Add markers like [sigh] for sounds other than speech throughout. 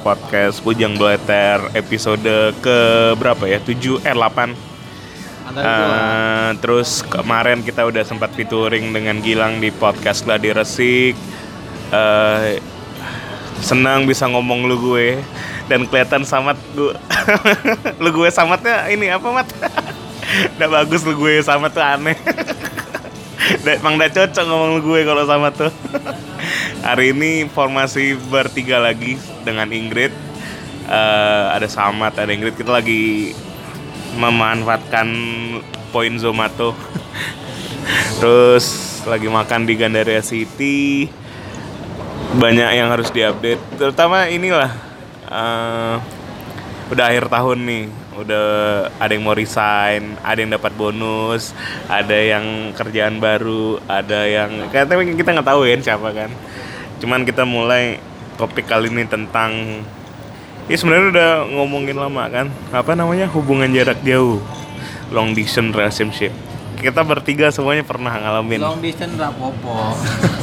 podcast Bujang Blater episode ke berapa ya? 7 eh 8. Uh, terus kemarin kita udah sempat featuring dengan Gilang di podcast Gladi Resik. Uh, senang bisa ngomong lu gue dan kelihatan samat gue. [laughs] lu gue samatnya ini apa mat? [laughs] Udah bagus lu gue samat tuh aneh. [laughs] Emang udah cocok ngomong lu gue kalau sama tuh. Hari ini formasi bertiga lagi dengan Ingrid. Uh, ada Samat, ada Ingrid. Kita lagi memanfaatkan poin Zomato. [laughs] Terus lagi makan di Gandaria City. Banyak yang harus diupdate. Terutama inilah uh, udah akhir tahun nih udah ada yang mau resign, ada yang dapat bonus, ada yang kerjaan baru, ada yang katanya kita nggak tahu ya siapa kan. Cuman kita mulai topik kali ini tentang ini sebenarnya udah ngomongin lama kan. Apa namanya? Hubungan jarak jauh. Long distance relationship. Kita bertiga semuanya pernah ngalamin. Long distance rapopo.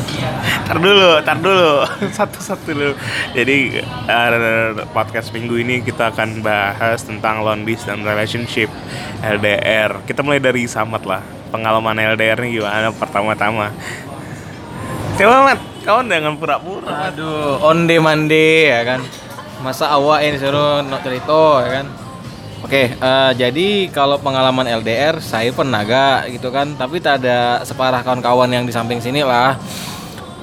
[laughs] tar dulu, tar dulu. [laughs] Satu-satu dulu. Jadi uh, podcast minggu ini kita akan bahas tentang long distance relationship LDR. Kita mulai dari Samat lah. Pengalaman LDR nih gimana pertama-tama. Coba Mat, kawan jangan pura-pura. Aduh, onde mande ya kan. Masa awak ini suruh no cerita ya kan. Oke, uh, jadi kalau pengalaman LDR saya pernah gak gitu kan, tapi tak ada separah kawan-kawan yang di samping sini lah.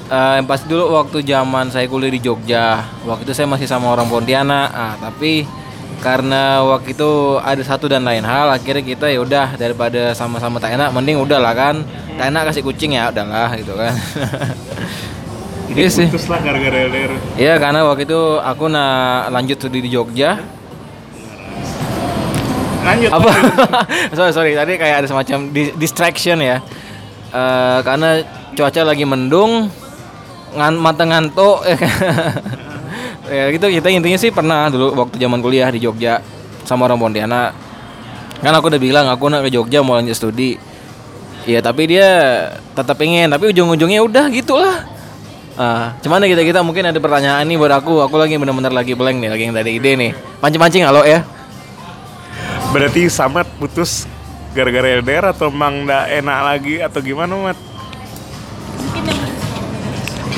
Uh, yang pasti dulu waktu zaman saya kuliah di Jogja, waktu itu saya masih sama orang Pontianak, ah tapi karena waktu itu ada satu dan lain hal, akhirnya kita ya udah daripada sama-sama tak enak, mending udah lah kan, tak enak kasih kucing ya udahlah gitu kan. [laughs] Iya sih. Terus lah gara-gara LDR. Iya karena waktu itu aku na lanjut studi di Jogja, Lanjut. apa? [laughs] sorry sorry. Tadi kayak ada semacam di- distraction ya. Eh, karena cuaca lagi mendung ngan mata ngantuk [laughs] ya gitu. Kita intinya sih pernah dulu waktu zaman kuliah di Jogja sama orang Pontianak. Kan aku udah bilang aku nak ke Jogja mau lanjut studi. Ya tapi dia tetap pengen tapi ujung-ujungnya udah gitulah Ah, cuman ya kita kita mungkin ada pertanyaan nih buat aku aku lagi bener-bener lagi blank nih lagi yang dari ide nih mancing-mancing halo ya Berarti Samat putus gara-gara LDR atau emang nggak enak lagi atau gimana Mat?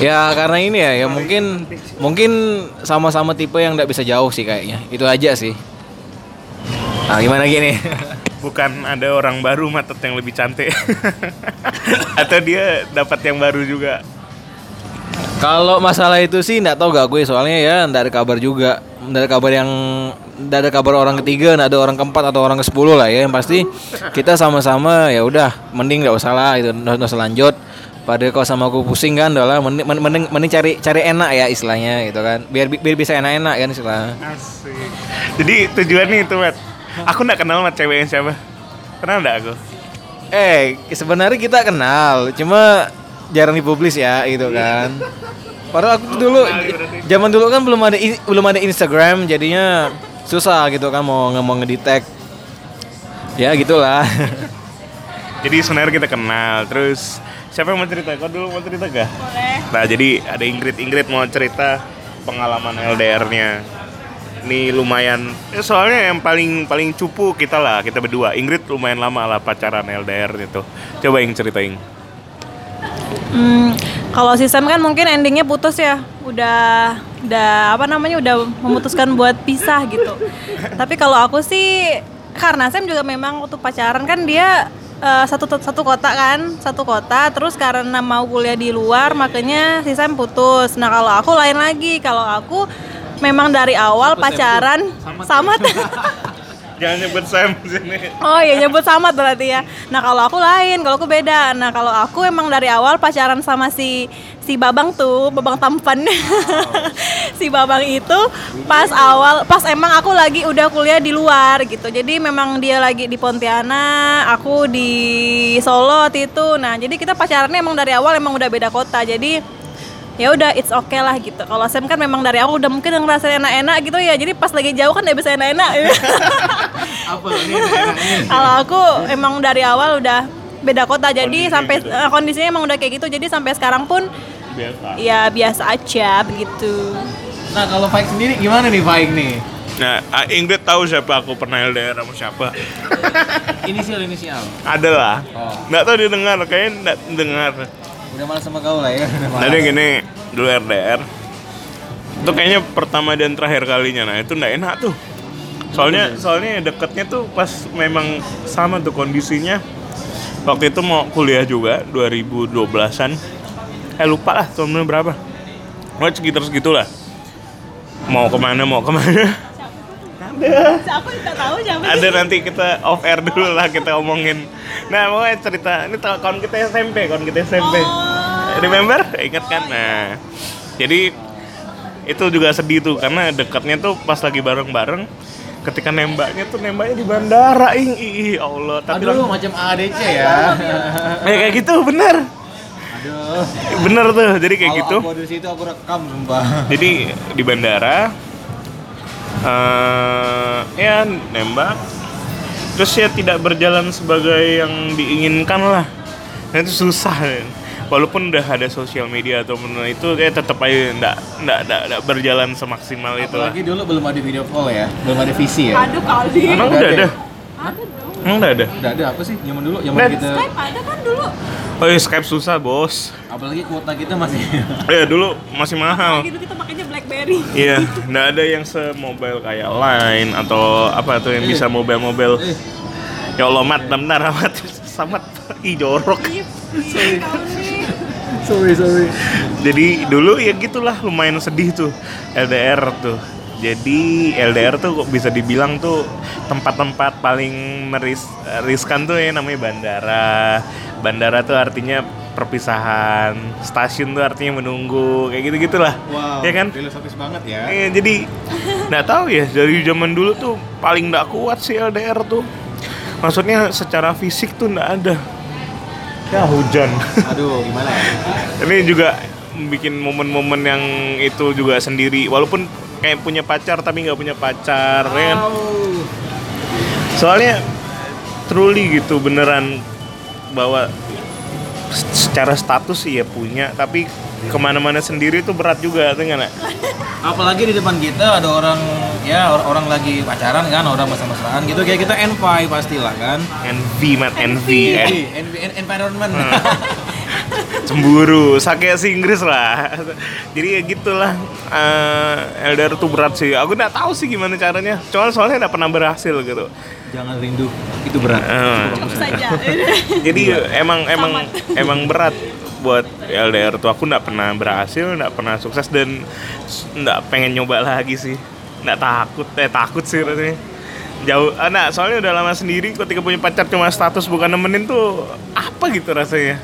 Ya karena ini ya, ya mungkin mungkin sama-sama tipe yang nggak bisa jauh sih kayaknya. Itu aja sih. Nah gimana gini? [laughs] Bukan ada orang baru Matet yang lebih cantik [laughs] Atau dia dapat yang baru juga Kalau masalah itu sih nggak tahu gak gue soalnya ya nggak ada kabar juga. Nggak ada kabar yang nggak ada kabar orang ketiga, nggak ada orang keempat atau orang ke sepuluh lah ya. Yang pasti kita sama-sama ya udah mending nggak usah lah itu nggak usah lanjut. Pada kau sama aku pusing kan, udah lah mending, mending, mending cari cari enak ya istilahnya gitu kan. Biar biar bisa enak-enak kan istilahnya. Asik Jadi tujuannya itu Mat Aku nggak kenal Mat ceweknya siapa Kenal nggak aku? Eh, sebenarnya kita kenal, cuma jarang dipublis ya, gitu kan. Padahal aku tuh dulu, zaman dulu kan belum ada belum ada Instagram, jadinya susah gitu kan mau nge- mau ngedetect. Ya gitulah. [laughs] Jadi sebenarnya kita kenal Terus siapa yang mau cerita? Kau dulu mau cerita gak? Boleh. Nah jadi ada Ingrid Ingrid mau cerita pengalaman LDR-nya. Ini lumayan. ya soalnya yang paling paling cupu kita lah kita berdua. Ingrid lumayan lama lah pacaran LDR itu. Coba yang ceritain. Hmm, kalau si Sam kan mungkin endingnya putus ya, udah udah apa namanya udah memutuskan buat pisah gitu. Tapi kalau aku sih karena Sam juga memang waktu pacaran kan dia eh, satu satu kota kan, satu kota. Terus karena mau kuliah di luar makanya si Sam putus. Nah kalau aku lain lagi, kalau aku memang dari awal pacaran sama Jangan nyebut Sam sini. Oh iya nyebut sama berarti ya. Nah kalau aku lain, kalau aku beda. Nah kalau aku emang dari awal pacaran sama si si Babang tuh, Babang tampan. [laughs] si Babang itu pas awal, pas emang aku lagi udah kuliah di luar gitu. Jadi memang dia lagi di Pontianak, aku di Solo waktu itu. Nah jadi kita pacarannya emang dari awal emang udah beda kota. Jadi ya udah it's okay lah gitu. Kalau Sam kan memang dari awal udah mungkin ngerasain enak-enak gitu ya. Jadi pas lagi jauh kan udah bisa enak-enak. [laughs] Apa ini? Kalau aku emang dari awal udah beda kota jadi sampai eh, kondisinya emang udah kayak gitu jadi sampai sekarang pun Biasa. ya biasa aja begitu. Nah kalau Faik sendiri gimana nih Faik nih? Nah, ah, Ingrid tahu siapa aku pernah LDR sama siapa? [laughs] Inisial inisial. Ada lah. Oh. Nggak tahu dia dengar, kayaknya nggak dengar. Udah malas sama kau lah ya. Tadi gini, dulu RDR. Itu kayaknya pertama dan terakhir kalinya. Nah, itu nggak enak tuh. Soalnya soalnya deketnya tuh pas memang sama tuh kondisinya. Waktu itu mau kuliah juga 2012-an. Eh lupa lah tahun berapa. Oh sekitar segitulah. Mau ke mana mau ke mana. [laughs] Aku nggak tahu siapa sih. Ada nanti kita off air dulu lah kita omongin. Nah, mau cerita ini kawan kita SMP, kawan kita SMP. Oh. Remember? Ingat kan? Nah. Jadi itu juga sedih tuh karena dekatnya tuh pas lagi bareng-bareng ketika nembaknya tuh nembaknya di bandara ing ih Allah tapi Aduh lang- macam ADC ya. [laughs] ya kayak gitu bener Aduh. bener tuh jadi kayak Kalau gitu Aku di situ aku rekam sumpah. jadi di bandara eh ya nembak terus ya tidak berjalan sebagai yang diinginkan lah nah itu susah kan. walaupun udah ada sosial media atau mana itu ya tetap aja nggak nggak nggak nggak berjalan semaksimal itu Apalagi dulu belum ada video call ya, belum ada visi ya. Aduh kali. emang Udah udah ada. ada dong. udah ada Udah ada apa sih? Zaman dulu, zaman kita Skype ada kan dulu. oh iya Skype susah bos apalagi kuota kita masih ya dulu masih mahal Gitu kita pakainya BlackBerry. Iya, nggak ada yang se-mobile kayak Line atau apa tuh yang bisa mobile-mobile. Eh. Ya Allah, mat, bentar, amat, samat, ih jorok. Ih, ih, kali. sorry sorry. Jadi dulu ya gitulah lumayan sedih tuh LDR tuh. Jadi LDR tuh kok bisa dibilang tuh tempat-tempat paling meris riskan tuh ya namanya bandara. Bandara tuh artinya perpisahan, stasiun tuh artinya menunggu, kayak gitu gitulah. Wow. Ya kan? Filosofis banget ya. Iya, jadi nggak tahu ya dari zaman dulu tuh paling nggak kuat sih LDR tuh. Maksudnya secara fisik tuh nggak ada. Ya hujan. Aduh, gimana ya? Ini juga bikin momen-momen yang itu juga sendiri. Walaupun kayak punya pacar tapi nggak punya pacar, ya kan? Au. Soalnya truly gitu beneran bahwa secara status sih ya punya, tapi ke mana-mana sendiri tuh berat juga? Nak? Apalagi di depan kita ada orang ya or- orang lagi pacaran kan, orang mesra-mesraan gitu kayak kita envy pastilah kan. Envy, mat envy, eh. Envy, envy, en- environment. [laughs] [laughs] cemburu sakit si Inggris lah. Jadi ya gitulah eh, LDR tuh berat sih. Aku nggak tahu sih gimana caranya. Soalnya soalnya nggak pernah berhasil gitu. Jangan rindu, itu berat. Eh, Cukup saja. [laughs] jadi emang emang emang berat buat LDR tuh. Aku nggak pernah berhasil nggak pernah sukses dan nggak pengen nyoba lagi sih. Nggak takut eh takut sih rasanya. Jauh ah, nah soalnya udah lama sendiri ketika punya pacar cuma status bukan nemenin tuh apa gitu rasanya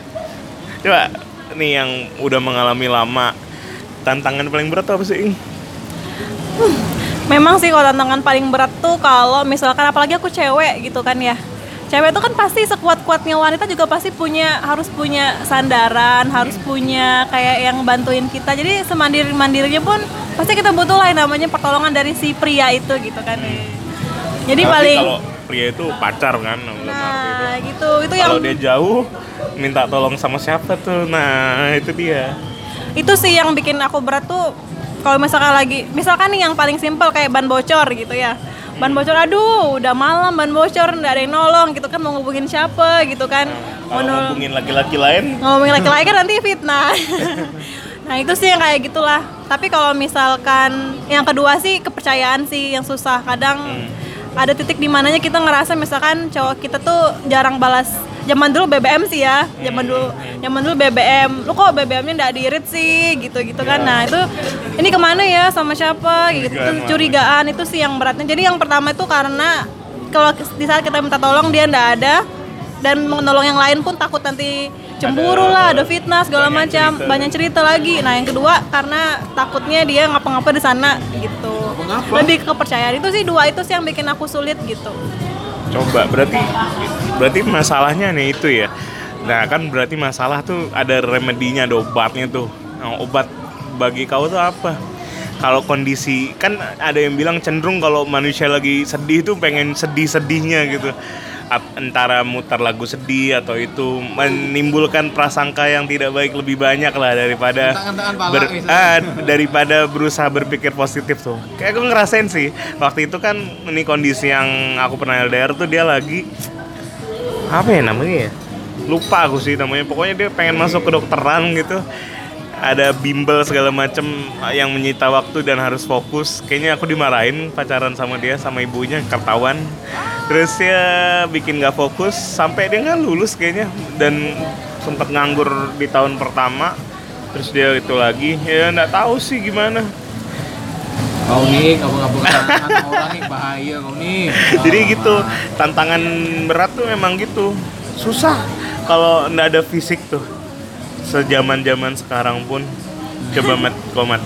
coba nih yang udah mengalami lama tantangan paling berat apa sih Ing? Memang sih kalau tantangan paling berat tuh kalau misalkan apalagi aku cewek gitu kan ya. Cewek itu kan pasti sekuat-kuatnya wanita juga pasti punya harus punya sandaran, harus punya kayak yang bantuin kita. Jadi semandiri-mandirinya pun pasti kita butuh lah yang namanya pertolongan dari si pria itu gitu kan. Jadi Tapi paling kalau pria itu pacar kan arti itu. nah gitu. itu yang kalau dia jauh minta tolong sama siapa tuh? Nah itu dia. Itu sih yang bikin aku berat tuh kalau misalkan lagi misalkan nih yang paling simpel kayak ban bocor gitu ya. Ban bocor aduh udah malam ban bocor nggak ada yang nolong gitu kan mau ngubungin siapa gitu kan. Mau kalau nol- ngubungin laki-laki lain? Ngomongin laki-laki kan nanti fitnah. [laughs] Nah itu sih yang kayak gitulah. Tapi kalau misalkan yang kedua sih kepercayaan sih yang susah. Kadang ada titik di mananya kita ngerasa misalkan cowok kita tuh jarang balas. Zaman dulu BBM sih ya. Zaman dulu zaman dulu BBM lu kok BBM-nya nggak diirit sih? Gitu gitu kan. Nah itu ini ke mana ya? Sama siapa? Gitu. Curigaan. Itu sih yang beratnya. Jadi yang pertama itu karena kalau di saat kita minta tolong dia nggak ada. Dan menolong yang lain pun takut nanti cemburu Ada- lah, ada fitnah segala macam, cerita. banyak cerita lagi. Nah yang kedua karena takutnya dia ngapa-ngapa di sana gitu. Ngapa-ngapa? Lebih ke kepercayaan itu sih dua itu sih yang bikin aku sulit gitu. coba berarti berarti masalahnya nih itu ya nah kan berarti masalah tuh ada remedinya ada obatnya tuh nah, obat bagi kau tuh apa kalau kondisi kan ada yang bilang cenderung kalau manusia lagi sedih tuh pengen sedih-sedihnya gitu antara mutar lagu sedih atau itu menimbulkan prasangka yang tidak baik lebih banyak lah daripada pala ber- misalnya. ah, daripada berusaha berpikir positif tuh. Kayak gue ngerasain sih waktu itu kan ini kondisi yang aku pernah LDR tuh dia lagi apa ya namanya ya? Lupa aku sih namanya. Pokoknya dia pengen masuk ke dokteran gitu. Ada bimbel segala macem yang menyita waktu dan harus fokus. Kayaknya aku dimarahin pacaran sama dia sama ibunya ketahuan. Terus ya bikin nggak fokus sampai dia nggak lulus kayaknya dan sempat nganggur di tahun pertama. Terus dia itu lagi ya nggak tahu sih gimana. Kau nih, kamu sama orang nih bahaya kau nih. Jadi gitu tantangan berat tuh memang gitu susah kalau nggak ada fisik tuh sejaman zaman sekarang pun coba mat komat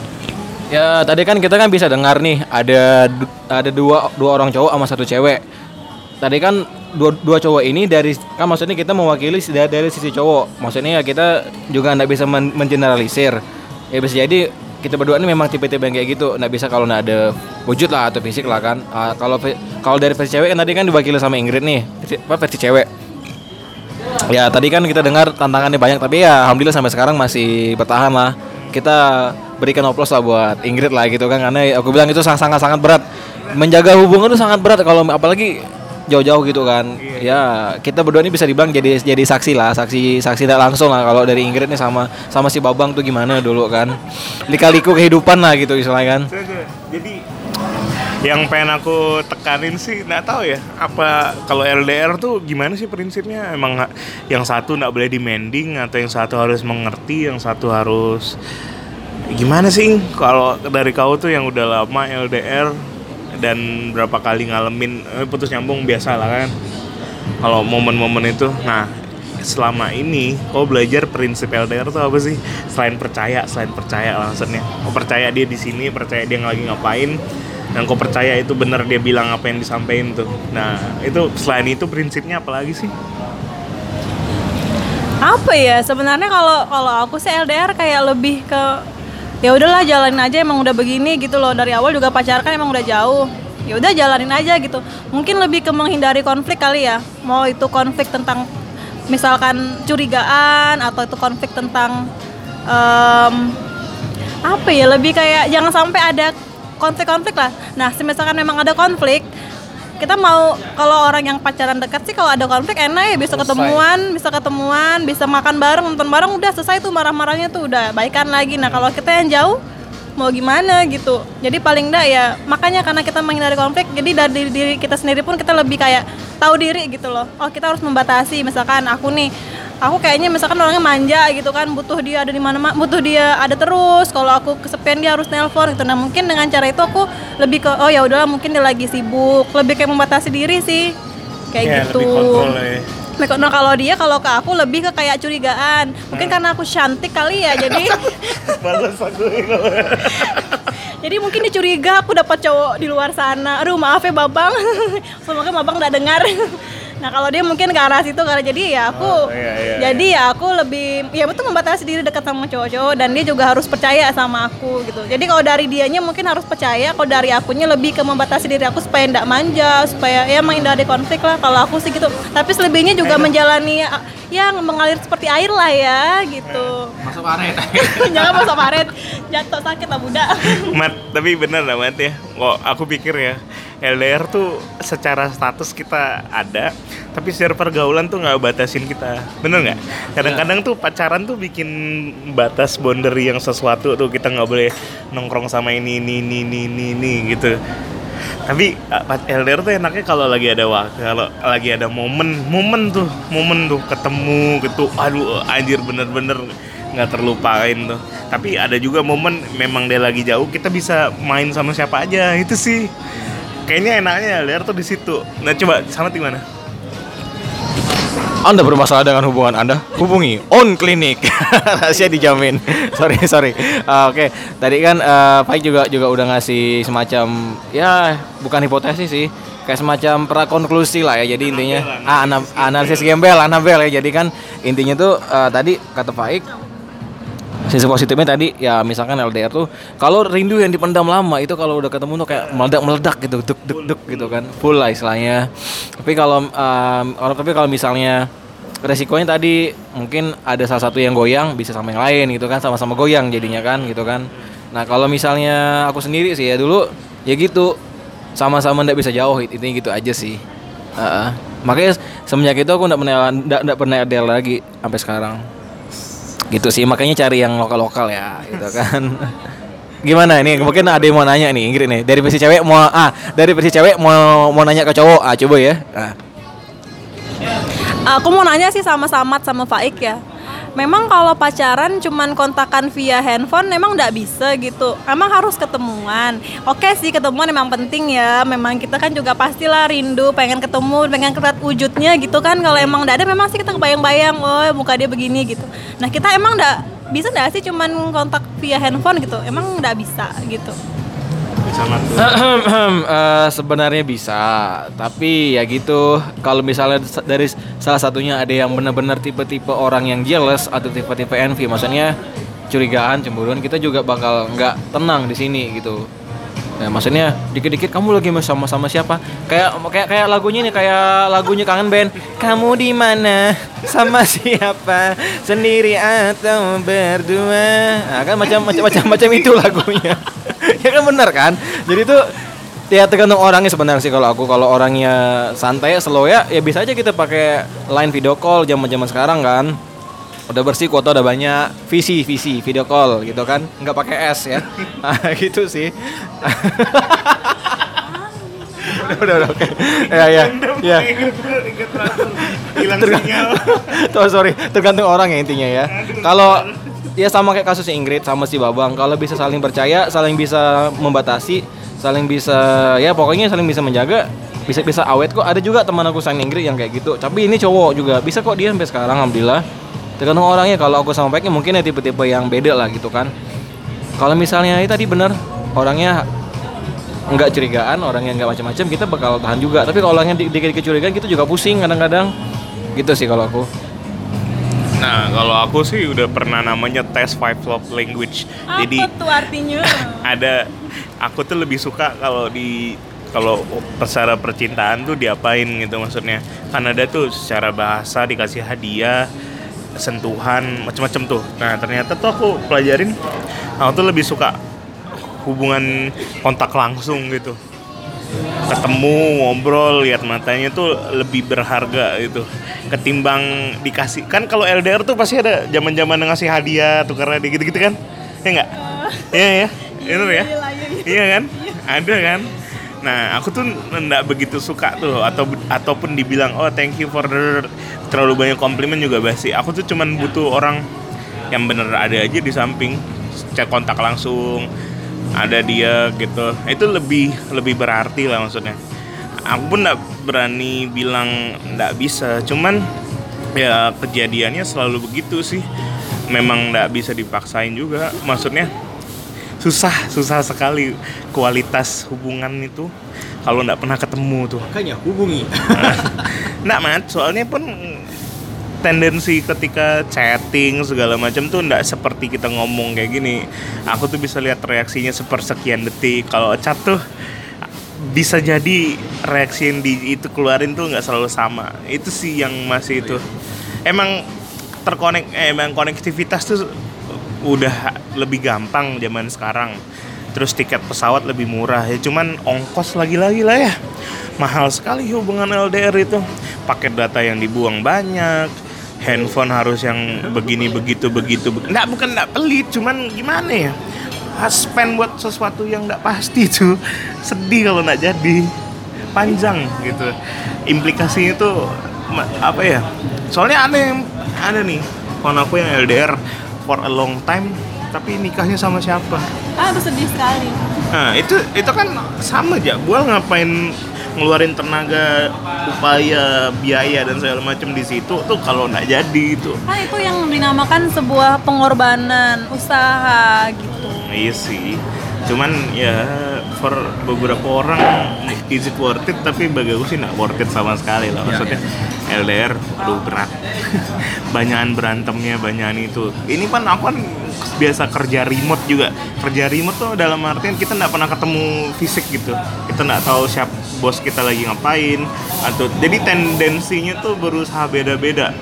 Ya tadi kan kita kan bisa dengar nih ada ada dua dua orang cowok sama satu cewek. Tadi kan dua, dua cowok ini dari kan maksudnya kita mewakili dari, dari sisi cowok. Maksudnya ya kita juga nggak bisa men, mengeneralisir. Ya bisa jadi kita berdua ini memang tipe-tipe yang kayak gitu. Nggak bisa kalau nggak ada wujud lah atau fisik lah kan. Ah, kalau dari versi cewek kan tadi kan diwakili sama Ingrid nih. Apa versi cewek. Ya tadi kan kita dengar tantangannya banyak tapi ya alhamdulillah sampai sekarang masih bertahan lah. Kita berikan oplos lah buat Ingrid lah gitu kan karena aku bilang itu sangat sangat berat. Menjaga hubungan itu sangat berat kalau apalagi jauh-jauh gitu kan. Ya kita berdua ini bisa dibilang jadi jadi saksi lah, saksi saksi tidak langsung lah kalau dari Ingrid nih sama sama si Babang tuh gimana dulu kan. Lika-liku kehidupan lah gitu istilahnya kan. Yang pengen aku tekanin sih nggak tahu ya. Apa kalau LDR tuh gimana sih prinsipnya? Emang yang satu nggak boleh demanding atau yang satu harus mengerti yang satu harus gimana sih kalau dari kau tuh yang udah lama LDR dan berapa kali ngalamin eh, putus nyambung biasa lah kan. Kalau momen-momen itu. Nah selama ini kau belajar prinsip LDR tuh apa sih? Selain percaya selain percaya maksudnya. Kau percaya dia di sini percaya dia lagi ngapain dan kau percaya itu benar dia bilang apa yang disampaikan tuh. Nah itu selain itu prinsipnya apa lagi sih? Apa ya? Sebenarnya kalau kalau aku sih LDR kayak lebih ke ya udahlah jalanin aja emang udah begini gitu loh. Dari awal juga pacaran kan emang udah jauh. Ya udah jalanin aja gitu. Mungkin lebih ke menghindari konflik kali ya. Mau itu konflik tentang misalkan curigaan atau itu konflik tentang em, apa ya? Lebih kayak jangan sampai ada konflik-konflik lah. Nah misalkan memang ada konflik kita mau kalau orang yang pacaran dekat sih kalau ada konflik enak ya bisa ketemuan bisa ketemuan bisa makan bareng nonton bareng udah selesai tuh marah-marahnya tuh udah baikan lagi. Nah kalau kita yang jauh mau gimana gitu. Jadi paling enggak ya makanya karena kita menghindari konflik jadi dari diri kita sendiri pun kita lebih kayak tahu diri gitu loh. Oh kita harus membatasi misalkan aku nih aku kayaknya misalkan orangnya manja gitu kan butuh dia ada di mana ma- butuh dia ada terus. Kalau aku kesepian dia harus nelpon gitu. Nah mungkin dengan cara itu aku lebih ke oh ya udahlah mungkin dia lagi sibuk. Lebih kayak membatasi diri sih. Kayak Ya, gitu. lebih kontrol ya. Nah kalau dia kalau ke aku lebih ke kayak curigaan. Mungkin karena aku cantik kali ya jadi [laughs] Balas aku [laughs] jadi mungkin dia curiga aku dapat cowok di luar sana. Aduh maaf ya babang. [laughs] Semoga babang nggak dengar nah kalau dia mungkin ke arah situ karena jadi ya aku Oh, iya, iya, jadi ya aku lebih ya betul membatasi diri dekat sama cowok-cowok dan dia juga harus percaya sama aku gitu. Jadi kalau dari dianya mungkin harus percaya kalau dari akunya lebih ke membatasi diri aku supaya tidak manja supaya ya menghindari konflik lah kalau aku sih gitu. Tapi selebihnya juga menjalani ya, yang mengalir seperti air lah ya gitu. Masuk karet. [laughs] jangan masuk paret jatuh sakit lah budak. Mat, tapi bener lah Mat ya. Kok aku pikir ya, LDR tuh secara status kita ada, tapi secara pergaulan tuh nggak batasin kita. Bener nggak? Kadang-kadang tuh pacaran tuh bikin batas boundary yang sesuatu tuh kita nggak boleh nongkrong sama ini ini ini ini ini, ini gitu. Tapi uh, LDR tuh enaknya kalau lagi ada waktu, kalau lagi ada momen, momen tuh, momen tuh ketemu gitu. Aduh, anjir bener-bener nggak terlupain tuh. Tapi ada juga momen memang dia lagi jauh, kita bisa main sama siapa aja itu sih. Kayaknya enaknya LDR tuh di situ. Nah coba sama di mana? Anda bermasalah dengan hubungan Anda? Hubungi On Clinic. [laughs] Rahasia dijamin. [laughs] sorry, sorry. Uh, Oke, tadi kan uh, Faik juga juga udah ngasih semacam ya bukan hipotesis sih, kayak semacam prakonklusi lah ya. Jadi intinya ah, ana- analisis gembel, Anabel ya. Jadi kan intinya tuh uh, tadi kata Faik sisi positifnya tadi ya misalkan LDR tuh kalau rindu yang dipendam lama itu kalau udah ketemu tuh kayak meledak meledak gitu duk duk duk gitu kan full lah istilahnya. Tapi kalau um, tapi kalau misalnya resikonya tadi mungkin ada salah satu yang goyang bisa sama yang lain gitu kan sama-sama goyang jadinya kan gitu kan. Nah kalau misalnya aku sendiri sih ya dulu ya gitu sama-sama ndak bisa jauh intinya gitu aja sih. Heeh. makanya semenjak itu aku ndak pernah ndak pernah LDR lagi sampai sekarang gitu sih makanya cari yang lokal lokal ya gitu kan. Gimana ini? Mungkin ada yang mau nanya nih Ingrid nih. Dari versi cewek mau ah dari versi cewek mau mau nanya ke cowok. Ah coba ya. Ah. Aku mau nanya sih sama Samat sama Faik ya. Memang kalau pacaran cuman kontakan via handphone memang nggak bisa gitu. Emang harus ketemuan. Oke sih ketemuan memang penting ya. Memang kita kan juga pastilah rindu, pengen ketemu, pengen lihat wujudnya gitu kan. Kalau emang nggak ada memang sih kita kebayang-bayang, oh muka dia begini gitu. Nah kita emang nggak bisa nggak sih cuman kontak via handphone gitu? Emang nggak bisa gitu. Sama tuh Eh, sebenarnya bisa tapi ya gitu. Kalau misalnya sa- dari salah satunya ada yang benar-benar tipe-tipe orang yang jealous atau tipe-tipe envy maksudnya curigaan cemburuan kita juga bakal nggak tenang di sini gitu Ya, maksudnya dikit-dikit kamu lagi sama sama siapa? Kayak kayak kayak lagunya nih kayak lagunya kangen band. Kamu di mana? Sama [laughs] siapa? Sendiri atau berdua? Nah, kan macam macam macam macam itu lagunya. [laughs] ya kan benar kan? Jadi tuh ya tergantung orangnya sebenarnya sih kalau aku kalau orangnya santai slow ya ya bisa aja kita pakai line video call zaman-zaman sekarang kan udah bersih kuota udah banyak. Visi visi video call gitu kan. Nggak pakai S ya. Nah, [laughs] gitu sih. [laughs] Udah udah udah oke. Ya ya ya. hilang Terga- sinyal. [laughs] Tuh, sorry. Tergantung orang ya intinya ya. Kalau ya sama kayak kasusnya Ingrid sama si Babang. Kalau bisa saling percaya saling bisa membatasi saling bisa ya pokoknya saling bisa menjaga bisa bisa awet kok. Ada juga teman aku sang Ingrid yang kayak gitu. Tapi ini cowok juga. Bisa kok dia sampai sekarang alhamdulillah tergantung orangnya. Kalau aku sama Paiknya mungkin ya tipe-tipe yang beda lah gitu kan. Kalau misalnya itu tadi bener orangnya nggak curigaan orang yang nggak macam-macam kita bakal tahan juga. Tapi kalau orangnya di- dikit-dikit curigaan kita juga pusing kadang-kadang. Gitu sih kalau aku. Nah kalau aku sih udah pernah namanya tes five love language. Jadi Apa tuh artinya? [laughs] ada aku tuh lebih suka kalau di kalau secara percintaan tuh diapain gitu maksudnya. Kan ada tuh secara bahasa dikasih hadiah sentuhan macam-macam tuh. Nah ternyata tuh aku pelajarin aku tuh lebih suka hubungan kontak langsung gitu. Ketemu ngobrol lihat matanya tuh lebih berharga gitu. Ketimbang dikasih kan kalau LDR tuh pasti ada zaman zaman ngasih hadiah tuh karena gitu gitu kan? Ya nggak? Iya ya itu ya? Iya kan? Ada kan nah aku tuh nggak begitu suka tuh atau ataupun dibilang oh thank you for the terlalu banyak komplimen juga basi aku tuh cuman butuh orang yang bener ada aja di samping cek kontak langsung ada dia gitu. Itu lebih lebih berarti lah maksudnya. Aku pun nggak berani bilang nggak bisa cuman ya kejadiannya selalu begitu sih. Memang nggak bisa dipaksain juga maksudnya susah susah sekali kualitas hubungan itu. Kalau nggak pernah ketemu tuh. Makanya hubungi. [laughs] Nggak mat. Soalnya pun tendensi ketika chatting segala macam tuh nggak seperti kita ngomong kayak gini. Aku tuh bisa lihat reaksinya sepersekian detik. Kalau chat tuh bisa jadi reaksi yang di itu keluarin tuh nggak selalu sama. Itu sih yang masih itu. Emang terkonek eh, emang konektivitas tuh udah lebih gampang zaman sekarang. Terus tiket pesawat lebih murah ya cuman ongkos lagi-lagi lah ya. Mahal sekali hubungan LDR itu. Paket data yang dibuang banyak handphone harus yang begini begitu begitu. Be- nggak bukan nggak pelit cuman gimana ya? Spend buat sesuatu yang nggak pasti tuh sedih kalau nggak jadi. Panjang gitu. Implikasinya tuh apa ya? Soalnya yang ada nih kawan aku yang LDR for a long time tapi nikahnya sama siapa Ah, itu sedih sekali. Nah itu itu kan sama aja. Gua ngapain ngeluarin tenaga, upaya, biaya dan segala macam di situ tuh kalau nggak jadi itu. Kan itu yang dinamakan sebuah pengorbanan usaha gitu. Iya sih. Cuman ya for beberapa orang is it worth it tapi bagi aku sih nggak worth it sama sekali lah. Maksudnya LDR aduh berat. [laughs] banyakan berantemnya, banyakan itu. Ini kan aku kan biasa kerja remote juga kerja remote tuh dalam artian kita nggak pernah ketemu fisik gitu kita nggak tahu siap bos kita lagi ngapain atau jadi tendensinya tuh berusaha beda-beda